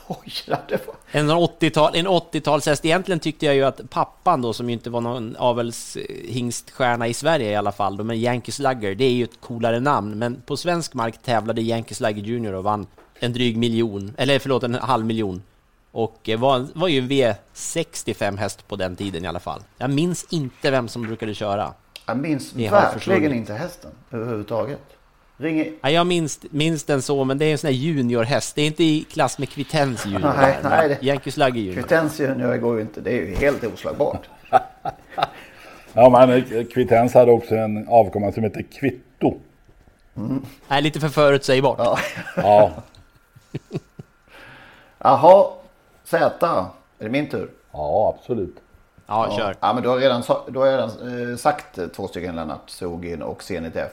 oj, ja, det var... En 80-tal, en 80-talshäst. Egentligen tyckte jag ju att pappan då, som ju inte var någon avelshingsstjärna i Sverige i alla fall, då, men Yankee Slugger, det är ju ett coolare namn. Men på svensk mark tävlade Yankee Slugger Junior och vann en dryg miljon, eller förlåt, en halv miljon. Och eh, var, var ju V65 häst på den tiden i alla fall. Jag minns inte vem som brukade köra. Jag minns verkligen inte hästen överhuvudtaget. Ring... Ja, jag minns, minns den så, men det är en sån här juniorhäst. Det är inte i klass med Kvittens junior. Nej, nej, det- Yankee Slugger junior. Kvittens junior går ju inte. Det är ju helt oslagbart. [LAUGHS] Ja, men eh, Kvittens hade också en avkomma som heter Kvitto. Nej, lite för förutsägbart. Ja. [LAUGHS] Ja, [LAUGHS] Jaha, Z. Är det min tur? ja absolut. Ja, kör. Ja, men du har redan, du har redan eh, sagt två stycken Lennart Sogin och Zenit F.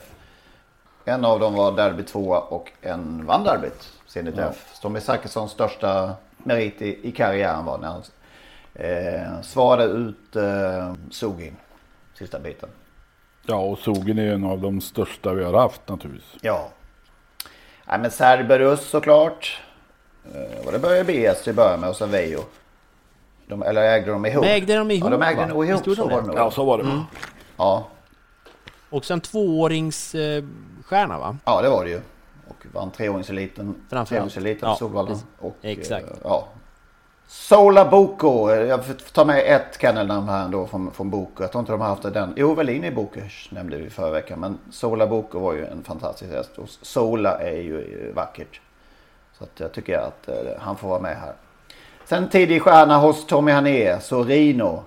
En av dem var derby 2 och en vann derbyt, Zenit Ja. F. Tommy Zachrisons största merit i, i karriären var när han eh, svarade ut eh, Sogin sista biten. Ja, och Sogen är en av de största vi har haft naturligtvis. Ja. Nej, men Cerberus såklart. Eh, och det började BS till att börja med och sen Veijo. De, eller ägde de ihop? Ägde de ihop, Ja, de ägde va? nog ihop. Så de var det? nog. Ja, så var det. Mm. Ja, Också en tvååringsstjärna, va? Ja, det var det ju. Och vann treåringseliten. Treåringseliten Ja, Solvalla. Och, Exakt. eh, ja. Sola Boko. Jag får ta med ett kennelnamn här ändå från, från Boko. Jag tror inte de har haft den. Jo, Velini Bokers nämnde vi förra veckan. Men Sola Boko var ju en fantastisk häst. Och Sola är ju eh, vackert. Så att jag tycker att eh, han får vara med här. Sen tidig stjärna hos Tommy Hané. Sorino.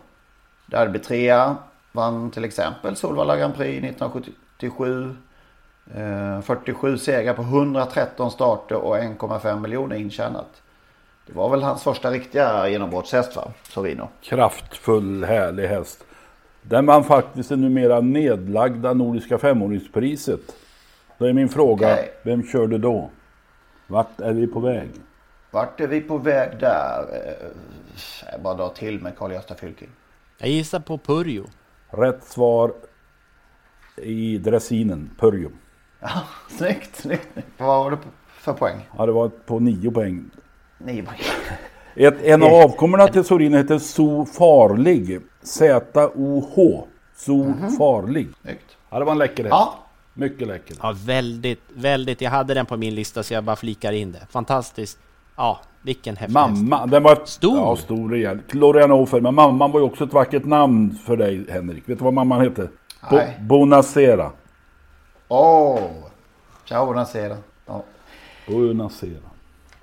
Derby trea. Vann till exempel Solvalla Grand Prix 1977. Eh, 47 segrar på 113 starter och 1,5 miljoner intjänat. Det var väl hans första riktiga genombrottshäst va? Sorino. Kraftfull, härlig häst. Den vann faktiskt det numera nedlagda Nordiska femåringspriset. Då är min fråga, Okej. vem körde då? Vart är vi på väg? Vart är vi på väg där? Eh, Jag bara drar till med Carl-Gösta Fylking. Jag gissar på Purjo. Rätt svar i dressinen, Purjo. Ja, snyggt, snyggt. Vad var det för poäng? Ja, det var på nio poäng. Nio poäng. Ett, en av avkommorna till Sorino heter So Farlig. Z-O-H. So Farlig. Snyggt. Ja, det var en läcker häst. Ja. Mycket läcker. Ja, väldigt, väldigt. Jag hade den på min lista så jag bara flikar in det. Fantastiskt. Ja, vilken häftig häst. Mamma, den var Stor. Ja, stor rejäl. Florianofer, men mamman var ju också ett vackert namn för dig Henrik. Vet du vad mamman hette? Bo-. Bonacera. Oh. Ciao, buonasera. Ja. Bonacera.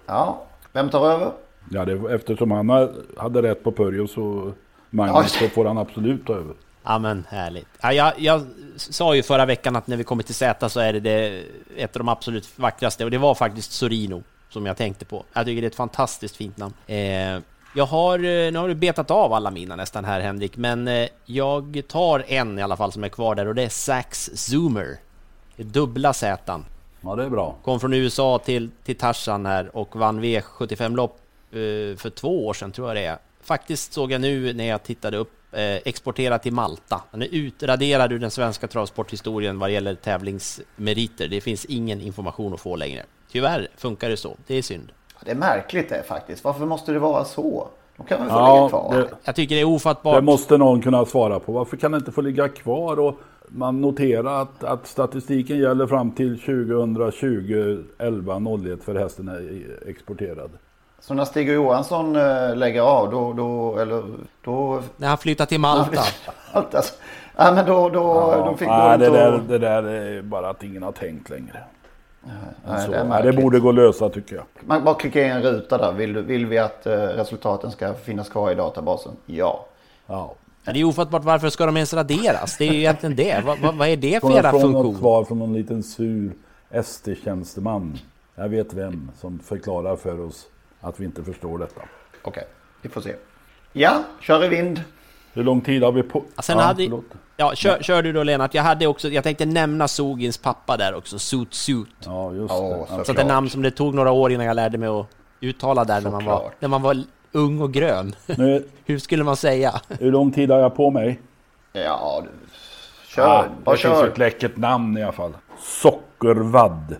ja, vem tar över? Ja, det, var- eftersom han ha- hade rätt på Pörjo så Magnus så får han absolut ta över. Ja men härligt. Ja, jag, jag sa ju förra veckan att när vi kommer till Z så är det, det ett av de absolut vackraste och det var faktiskt Sorino som jag tänkte på. Jag tycker det är ett fantastiskt fint namn. Eh, jag har, eh, nu har du betat av alla mina nästan här Henrik, men eh, jag tar en i alla fall som är kvar där och det är Sax Zoomer. Det är dubbla Z. Ja, det är bra. Kom från USA till, till Tarzan här och vann V75-lopp eh, för två år sedan tror jag det är. Faktiskt såg jag nu när jag tittade upp eh, exporterad till Malta. Han är utraderad ur den svenska travsporthistorien vad gäller tävlingsmeriter. Det finns ingen information att få längre. Tyvärr funkar det så. Det är synd. Det är märkligt det faktiskt. Varför måste det vara så? De kan väl få Ja, ligga kvar? det- Jag tycker det är ofattbart. Det måste någon kunna svara på. Varför kan det inte få ligga kvar? Och man noterar att, att statistiken gäller fram till 2020 11 01 för hästen är exporterad. Så när Stig Johansson eh, lägger av då, då, eller då... När han flyttar till Malta. Alltså. Ja men då, då, då fick nej, det, där, och... det där är bara att ingen har tänkt längre. Nej, så, det nej, det borde gå att lösa tycker jag. Man bara klickar i en ruta där. Vill, vill vi att eh, resultaten ska finnas kvar i databasen? Ja. Ja. Men det är ofattbart. Varför ska de ens raderas? Det är ju egentligen det. Vad, vad, vad är det för jävla från något funktion? svar från någon liten sur ST-tjänsteman. Jag vet vem som förklarar för oss att vi inte förstår detta. Okej, vi får se. Ja, kör i vind. Hur lång tid har vi på? Sen ja, hade, ja, kör, kör du då Lennart. Jag hade också, jag tänkte nämna Sogins pappa där också, Suit Suit. Ja, just det. Så att det är namn som det tog några år innan jag lärde mig att uttala där när man, var, när man var ung och grön. Nu, [LAUGHS] Hur skulle man säga? hur lång tid har jag på mig? Ja, du... Kör, bara det finns kör. ett läckert namn i alla fall. Sockervadd.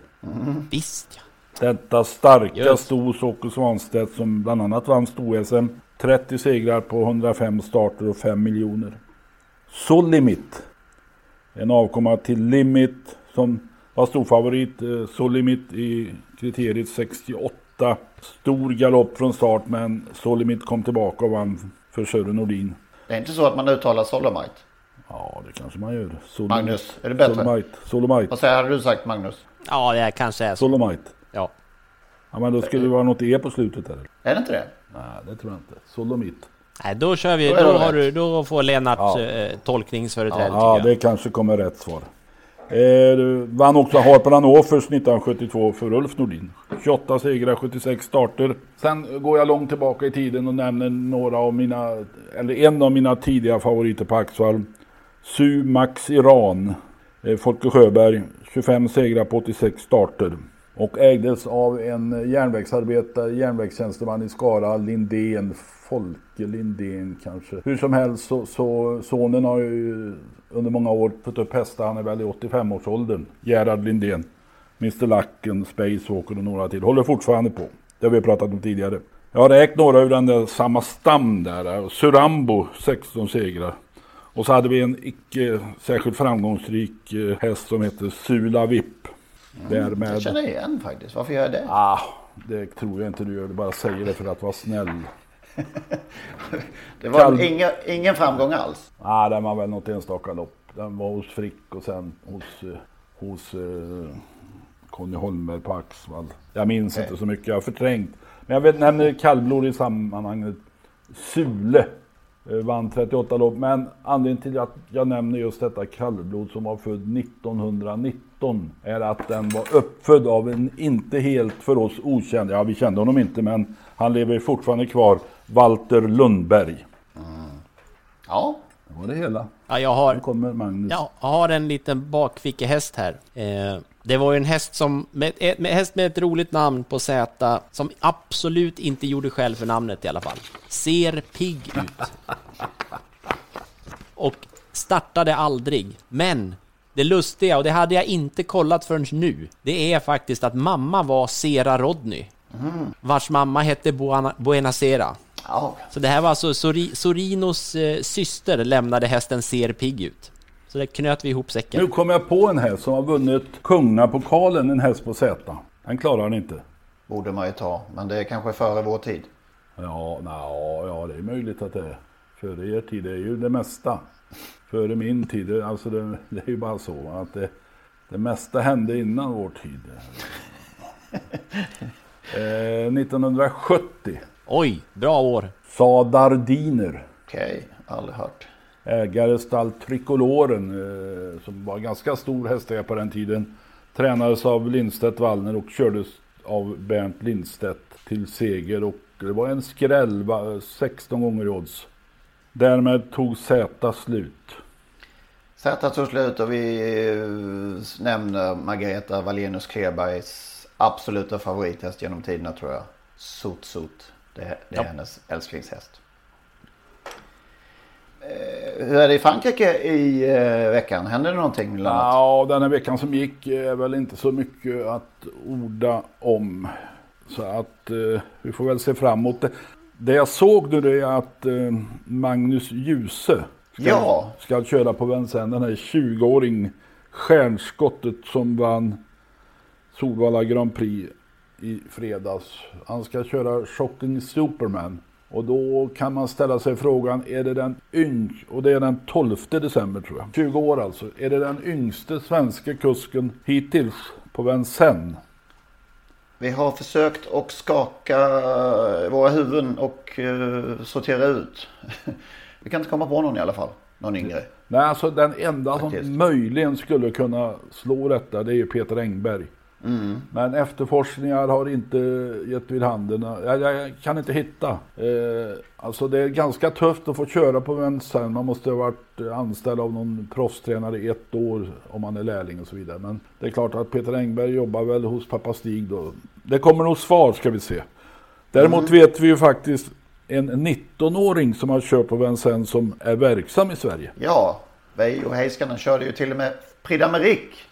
Visst ja. Detta starka Just. sto Åke Svanstedt som bland annat vann sto-SM. 30 segrar på 105 starter och 5 miljoner. Solimit. En avkomma till Limit som var storfavorit. Eh, Solimit i kriteriet 68. Stor galopp från start men Solimit kom tillbaka och vann för Sören Nordin. Det är inte så att man uttalar Solomite. Ja, det kanske man gör. Solomit. Magnus, är det bättre? Solomite. Solomite. Vad säger hade du sagt Magnus? Ja, det kanske är så. Solomite. Ja. Ja, men då skulle det vara något E på slutet eller? Är det inte det? Nej, det tror jag inte. Solomit. Nej, då kör vi. Då Då, har du, då får Lennart Ja. eh, tolkningsföreträde Ja, tycker det kanske kommer rätt svar. Eh, vann också Harper Offers 1972 för Ulf Nordin. 28 segrar, 76 starter. Sen går jag långt tillbaka i tiden och nämner några av mina, eller en av mina tidiga favoriter på Axvall. Su Max Iran. Eh, Folke Sjöberg, 25 segrar på 86 starter. Och ägdes av en järnvägsarbetare, järnvägstjänsteman i Skara, Lindén. Folke Lindén kanske. Hur som helst så, så sonen har ju under många år fått upp hästar. Han är väl i 85-årsåldern. Gerhard Lindén. Mr Lacken, Spacewalker och några till. Håller fortfarande på. Det har vi pratat om tidigare. Jag har räknat några ur den där samma stam där. Eh, Surambo 16 segrar. Och så hade vi en icke särskilt framgångsrik eh, häst som heter Sula Vipp. Där med... Jag känner igen faktiskt. Varför gör jag det? Ah, det tror jag inte du gör. Du bara säger det för att vara snäll. [LAUGHS] Det var Kall- inga, ingen framgång alls. Ah, den var väl något enstaka lopp. Den var hos Frick och sen hos, eh, hos eh, Conny Holmberg på Axvall. Jag minns Okej. inte så mycket, jag har förträngt. Men jag vet, nämner kallblod i sammanhanget. Sule eh, vann 38 lopp. Men anledningen till att jag nämner just detta kallblod som var född 1919 är att den var uppfödd av en inte helt för oss okänd, ja vi kände honom inte men han lever fortfarande kvar, Walter Lundberg. Ja, Det var det hela. Ja, jag har, Nu kommer Magnus. ja, jag har en liten bakfickehäst här. Eh, det var ju en häst som, med, ett- med häst med ett roligt namn på Z, som absolut inte gjorde skäl för namnet i alla fall. Ser pigg ut. Och startade aldrig. Men det lustiga, och det hade jag inte kollat förrän nu, det är faktiskt att mamma var Sera Rodney. Vars mamma hette Buana, Buenasera. ja. Så det här var alltså Sori, Sorinos eh, syster lämnade hästen Ser pigg ut. Så det knöt vi ihop säcken. Nu kom jag på en häst som har vunnit Kungapokalen, en häst på Z. Den klarar han inte. borde man ju ta. Men det är kanske före vår tid. Ja, na, ja, det är möjligt att det är. Före er tid, är ju det mesta. Före min tid, det, alltså det, det är ju bara så att det, det mesta hände innan vår tid. [LAUGHS] Eh, 1970, Oj, bra år. Sadardiner. Okej, aldrig hört. Ägare stall Tricoloren eh, som var ganska stor hästägare på den tiden. Tränades av Lindstedt Wallner och kördes av Bernt Lindstedt till seger. Och det var en skräll, va, 16 gånger i odds. Därmed tog Z slut. Z tog slut och vi eh, nämner Margareta Wallenius Klebergs absoluta favorithäst genom tiderna tror jag. Sot Sot. Det, det är Ja. hennes älsklingshäst. Eh, Hur är det i Frankrike i eh, veckan? Händer det någonting? Ja, den här veckan som gick är väl inte så mycket att orda om. Så att eh, vi får väl se framåt. Det, jag såg nu det är att eh, Magnus Djuse ska, Ja. ska köra på Vincennes. Den här 20-åring stjärnskottet som vann Solvalla Grand Prix i fredags. Han ska köra Shocking Superman. Och då kan man ställa sig frågan, är det den yng och det är den 12 december tror jag. 20 år alltså. Är det den yngste svenska kusken hittills på Vincennes? Vi har försökt att skaka våra huvuden och eh, sortera ut. [LAUGHS] Vi kan inte komma på någon i alla fall. Någon yngre. Nej, alltså den enda Faktiskt. som möjligen skulle kunna slå detta det är ju Peter Engberg. Mm. Men efterforskningar har inte gett vid handen. Jag, jag kan inte hitta. Eh, alltså det är ganska tufft att få köra på Vincennes. Man måste ha varit anställd av någon proffstränare i ett år om man är lärling och så vidare. Men det är klart att Peter Engberg jobbar väl hos pappa Stig då. Det kommer nog svar ska vi se. Däremot Mm. vet vi ju faktiskt en 19-åring som har kört på Vincennes som är verksam i Sverige. Ja, Veijo Heiskanen körde ju till och med Prix d'Amérique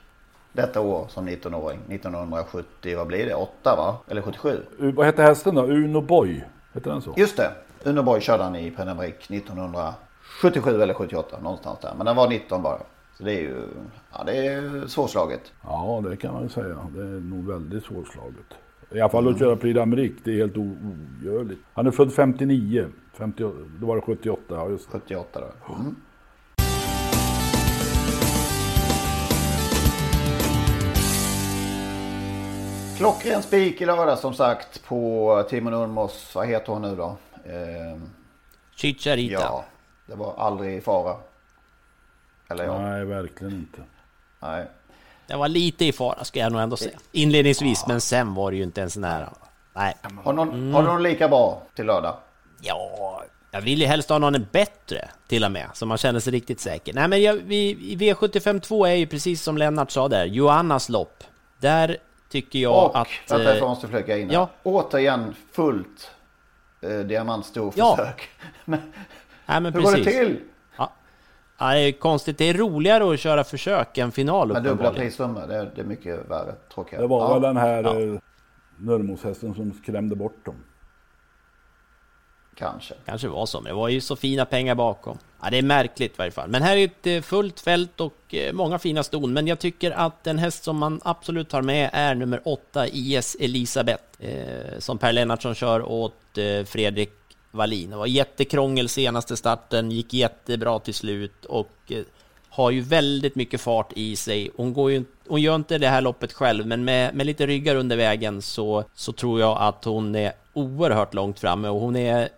detta år som 19-åring. 1970, vad blir det? 8 va? Eller 77? U- Vad hette hästen då? Uno Boy? Hette den så? Just det. Unoborg körde han i d'Amérique 1977 eller 78 någonstans där. Men den var 19 bara. Så det är ju, ja det är svårslaget. Ja, det kan man ju säga. Det är nog väldigt svårslaget. I alla fall att köra Prix d'Amérique, det är helt ogörligt. Han är född 59. 50, då var det 78, ja just det. 78 då. Mm. Klockren spik i lördag som sagt på Timo Nurmos, vad heter hon nu då? Eh, Chicharita. ja, det var aldrig i fara. Eller ja, Nej, verkligen inte. nej. Det var lite i fara ska jag nog ändå säga. Inledningsvis, men sen var det ju inte ens nära. Nej. Har någon, Mm. har du någon lika bra till lördag? Ja, jag vill ju helst ha någon bättre till och med, så man känner sig riktigt säker. Nej, men jag, vi, i V75 2 är ju precis som Lennart sa där, Johannas lopp. Där tycker jag Och, att... vänta eh, jag måste flika in ja. Återigen fullt eh, Ja. diamantstorförsök. [LAUGHS] Men Nej, men hur går det precis. till? Ja. Ja, det är konstigt, det är roligare att köra försök än final Med dubbla prissummor, det, är- det är mycket värre. Tråkigare. Det var Ja. väl den här Ja. ja. Nurmos-hästen som skrämde bort dem. Kanske. Kanske var så, men det var ju så fina pengar bakom. Ja, det är märkligt i varje fall. Men här är ett eh, fullt fält och eh, många fina ston. Men jag tycker att den häst som man absolut tar med är nummer åtta IS Elisabeth. Eh, som Per Lennartsson kör åt eh, Fredrik Wallin. Det var jättekrångel senaste starten, gick jättebra till slut och eh, har ju väldigt mycket fart i sig. Hon, går ju, hon gör inte det här loppet själv, men med, med lite ryggar under vägen så, så tror jag att hon är oerhört långt framme och hon är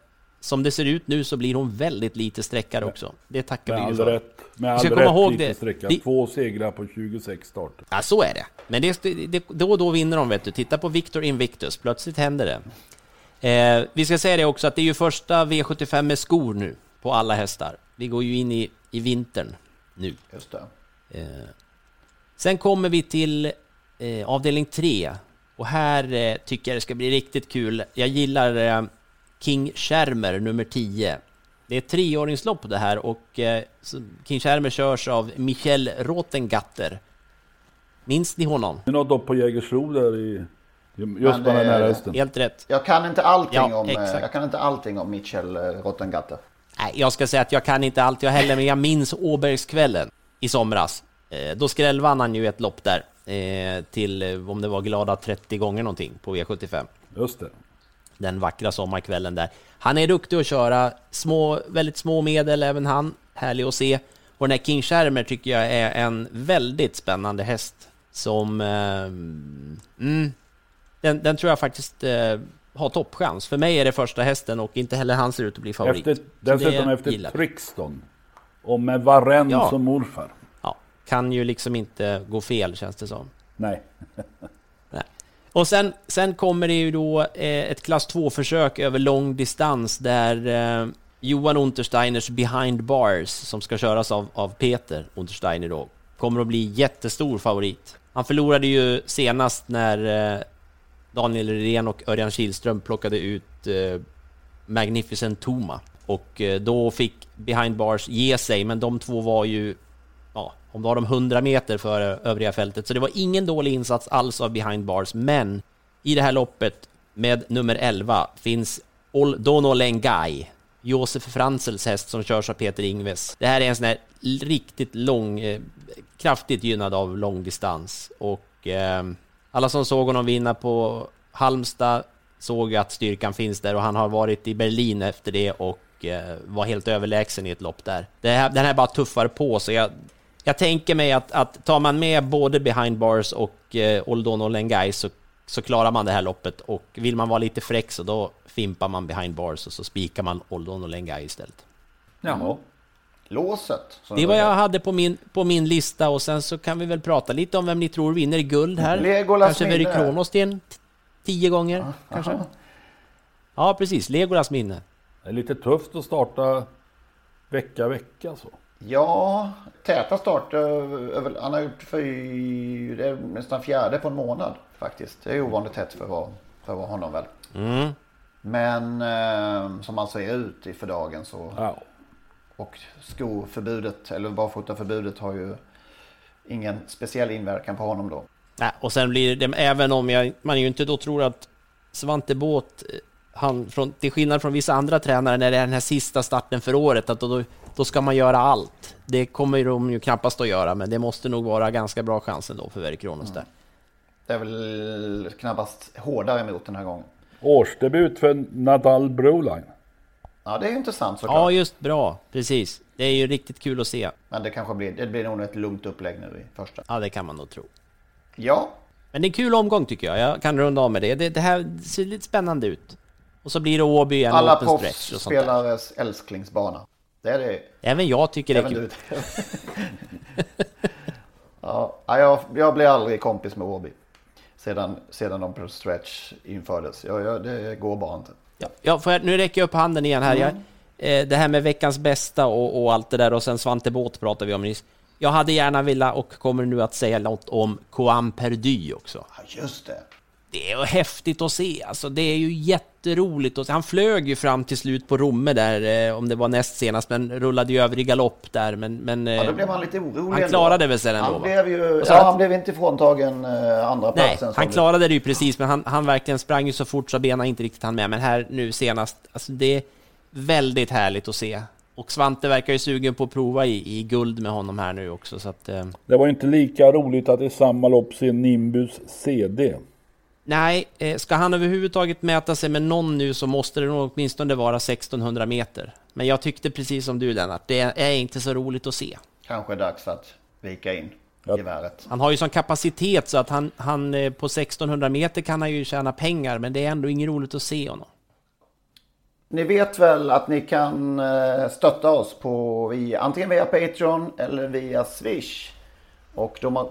som det ser ut nu så blir hon väldigt lite sträckare också. Det tackar vi ju för. rätt. Med all ska komma rätt ihåg lite sträcka. Det- Två segrar på 26 starter. Ja, så är det. Men det, det, då och då vinner de, vet du. Titta på Victor Invictus, plötsligt händer det. Eh, vi ska säga det också att det är ju första V75 med skor nu på alla hästar. Vi går ju in i, i vintern nu. Just. Eh, sen kommer vi till eh, avdelning 3. Och här eh, tycker jag det ska bli riktigt kul. Jag gillar eh, King Schermer nummer 10. Det är ett treåringslopp det här och eh, King Schermer körs av Michel Rotengatter. Minns ni honom? Det är något upp på Jägersro där i... Just på den här hästen. Helt rätt. Jag kan inte allting Ja, om, eh, exakt. jag kan inte allting om Mitchell eh, Rottengatter. Nej, jag ska säga att jag kan inte allt jag heller, men jag minns Åbergskvällen i somras. Då skrällvann han ju ett lopp där till, om det var glada 30 gånger någonting på V75. Just det. Den vackra sommarkvällen där. Han är duktig att köra, små, väldigt små medel även han, härlig att se. Och den här King Schermer tycker jag är en väldigt spännande häst som... Eh, mm, den, den tror jag faktiskt eh, har toppchans. För mig är det första hästen och inte heller han ser ut att bli favorit. Efter, dessutom efter gillar. Trixton. Och med Varenne Ja. som morfar. Ja, kan ju liksom inte gå fel känns det som. Nej. [LAUGHS] Och sen, sen kommer det ju då eh, ett klass 2-försök över lång distans där eh, Johan Untersteiners Behind Bars, som ska köras av, av Peter Untersteiner då, kommer att bli jättestor favorit. Han förlorade ju senast när eh, Daniel Redén och Örjan Kihlström plockade ut eh, Magnificent Toma. Och eh, då fick Behind Bars ge sig, men de två var ju om du har de 100 meter före övriga fältet. Så det var ingen dålig insats alls av Behind Bars, men i det här loppet med nummer 11 finns Oldono Lengai, Josef Franzels häst som körs av Peter Ingves. Det här är en sån här riktigt lång, eh, kraftigt gynnad av långdistans och eh, alla som såg honom vinna på Halmstad såg att styrkan finns där och han har varit i Berlin efter det och eh, var helt överlägsen i ett lopp där. Det här, den här bara tuffar på så jag, jag tänker mig att, att tar man med både Behind Bars och eh, Oldono Lengai så, så klarar man det här loppet och vill man vara lite fräck så då fimpar man Behind Bars och så spikar man Oldono Lengai istället. Jaha. låset. som Det var jag hade på min, på min lista och sen så kan vi väl prata lite om vem ni tror vinner guld här. Legolas kanske Veri minne. Kronos till tio gånger, kanske? aha. Ja, precis. Legolas minne. Det är lite tufft att starta vecka, vecka så. Ja, täta starter. över- Han har gjort fy, det är nästan fjärde på en månad faktiskt. Det är ovanligt tätt för vara, för vara honom väl. Mm. Men eh, som han ser ut i för dagen så. Ja. Och skoförbudet eller barfotaförbudet har ju ingen speciell inverkan på honom då. Nej, och sen blir det, även om jag, man ju inte då tror att Svante Båth, eh, han, från, till skillnad från vissa andra tränare, när det är den här sista starten för året, att då, då ska man göra allt. Det kommer de ju knappast att göra, men det måste nog vara ganska bra chans ändå för Veri Kronos där. Det är väl knappast hårdare emot den här gången. Årsdebut för Nadal Broline. Ja, det är ju intressant såklart. Ja, just bra. Precis. Det är ju riktigt kul att se. Men det kanske blir, det blir nog ett lugnt upplägg nu i första. Ja, det kan man nog tro. Ja, Men det är en kul omgång tycker jag. Jag kan runda av med det. Det, det här ser lite spännande ut. Och så blir det Åby en alla proffsspelares älsklingsbana. Det är det. Även jag tycker det är Även kul. du. [LAUGHS] ja, ja, jag, jag blev aldrig kompis med Åby. Sedan, sedan de på stretch infördes. Ja, ja, det går bara inte. Ja, ja jag, nu räcker jag upp handen igen här. Mm. Jag, eh, det här med veckans bästa och, och allt det där och sen Svante Båth pratade vi om nyss. Jag hade gärna velat och kommer nu att säga något om Coam Perdy också. Ja, just det. Det är häftigt att se, alltså det är ju jätteroligt. Han flög ju fram till slut på Romme där, eh, om det var näst senast, men rullade ju över i galopp där. Men, men Ja, då eh, blev han lite orolig han ändå. klarade väl sig ändå, Han blev ju, ja, att- han blev inte fråntagen eh, andra Nej, platsen. han det- klarade det ju precis, men han, han verkligen sprang ju så fort så benen inte riktigt hann med. Men här nu senast, alltså det är väldigt härligt att se. Och Svante verkar ju sugen på att prova i, i guld med honom här nu också, så att... Eh, Det var ju inte lika roligt att i samma lopp se Nimbus CD. Nej, eh, ska han överhuvudtaget mäta sig med någon nu så måste det nog åtminstone vara 1600 meter. Men jag tyckte precis som du Lennart, det är inte så roligt att se. Kanske är dags att vika in geväret. Han har ju sån kapacitet så att han, han eh, på 1600 meter kan han ju tjäna pengar, men det är ändå inget roligt att se honom. Ni vet väl att ni kan eh, stötta oss på via, antingen via Patreon eller via Swish. Och har, eh,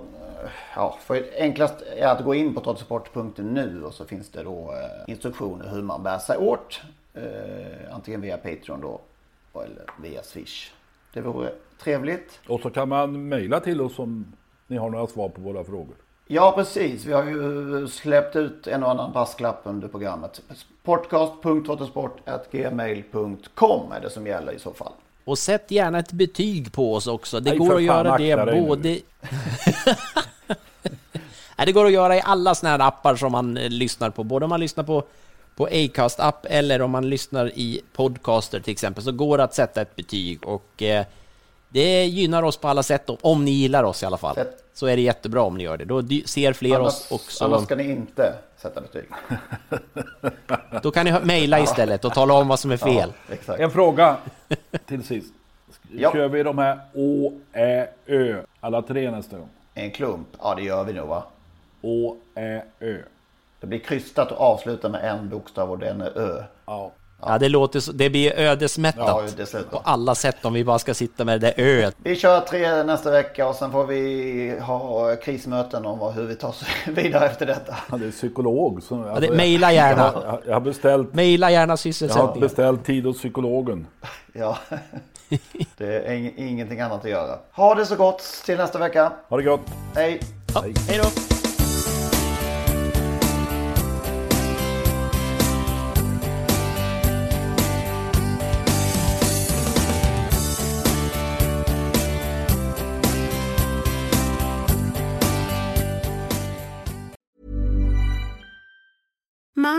ja, för enklast är att gå in på trottosport.nu och så finns det då eh, instruktioner hur man bär sig åt. Eh, antingen via Patreon då eller via Swish. Det vore trevligt. Och så kan man mejla till oss om ni har några svar på våra frågor. Ja, precis. Vi har ju släppt ut en och annan brasklapp under programmet. Podcast.trottosport.gmail.com är det som gäller i så fall. Och sätt gärna ett betyg på oss också. Det Nej, går att göra det både... [LAUGHS] Nej, det går att göra i alla såna här appar som man eh, lyssnar på. Både om man lyssnar på, på Acast-app eller om man lyssnar i podcaster till exempel, så går det att sätta ett betyg. Och eh, det gynnar oss på alla sätt, då, om ni gillar oss i alla fall. Sätt- Så är det jättebra om ni gör det. Då ser fler Annars, oss också. annars ska ni inte sätta betyg. [LAUGHS] Då kan ni mejla istället och tala om vad som är fel. Ja, exakt. En fråga till sist. Ja. Kör vi de här Å, Ä, Ö alla tre nästa gång? En klump? Ja, det gör vi nog va? Å, Ä, Ö. Det blir krystat och avsluta med en bokstav och den är Ö. Ja. Ja, det låter så, det blir ödesmättat Ja, på alla sätt om vi bara ska sitta med det där öet. Vi kör tre nästa vecka och sen får vi ha krismöten om hur vi tar oss [LAUGHS] vidare efter detta. Ja, det är psykolog. Som, Ja, det, mejla gärna. Jag, har- jag har beställt, Mejla gärna jag har sysselsättningen. beställt tid hos psykologen. [LAUGHS] Ja, det är ing- ingenting annat att göra. Ha det så gott till nästa vecka. Ha det gott! Hej! Ja, hej då!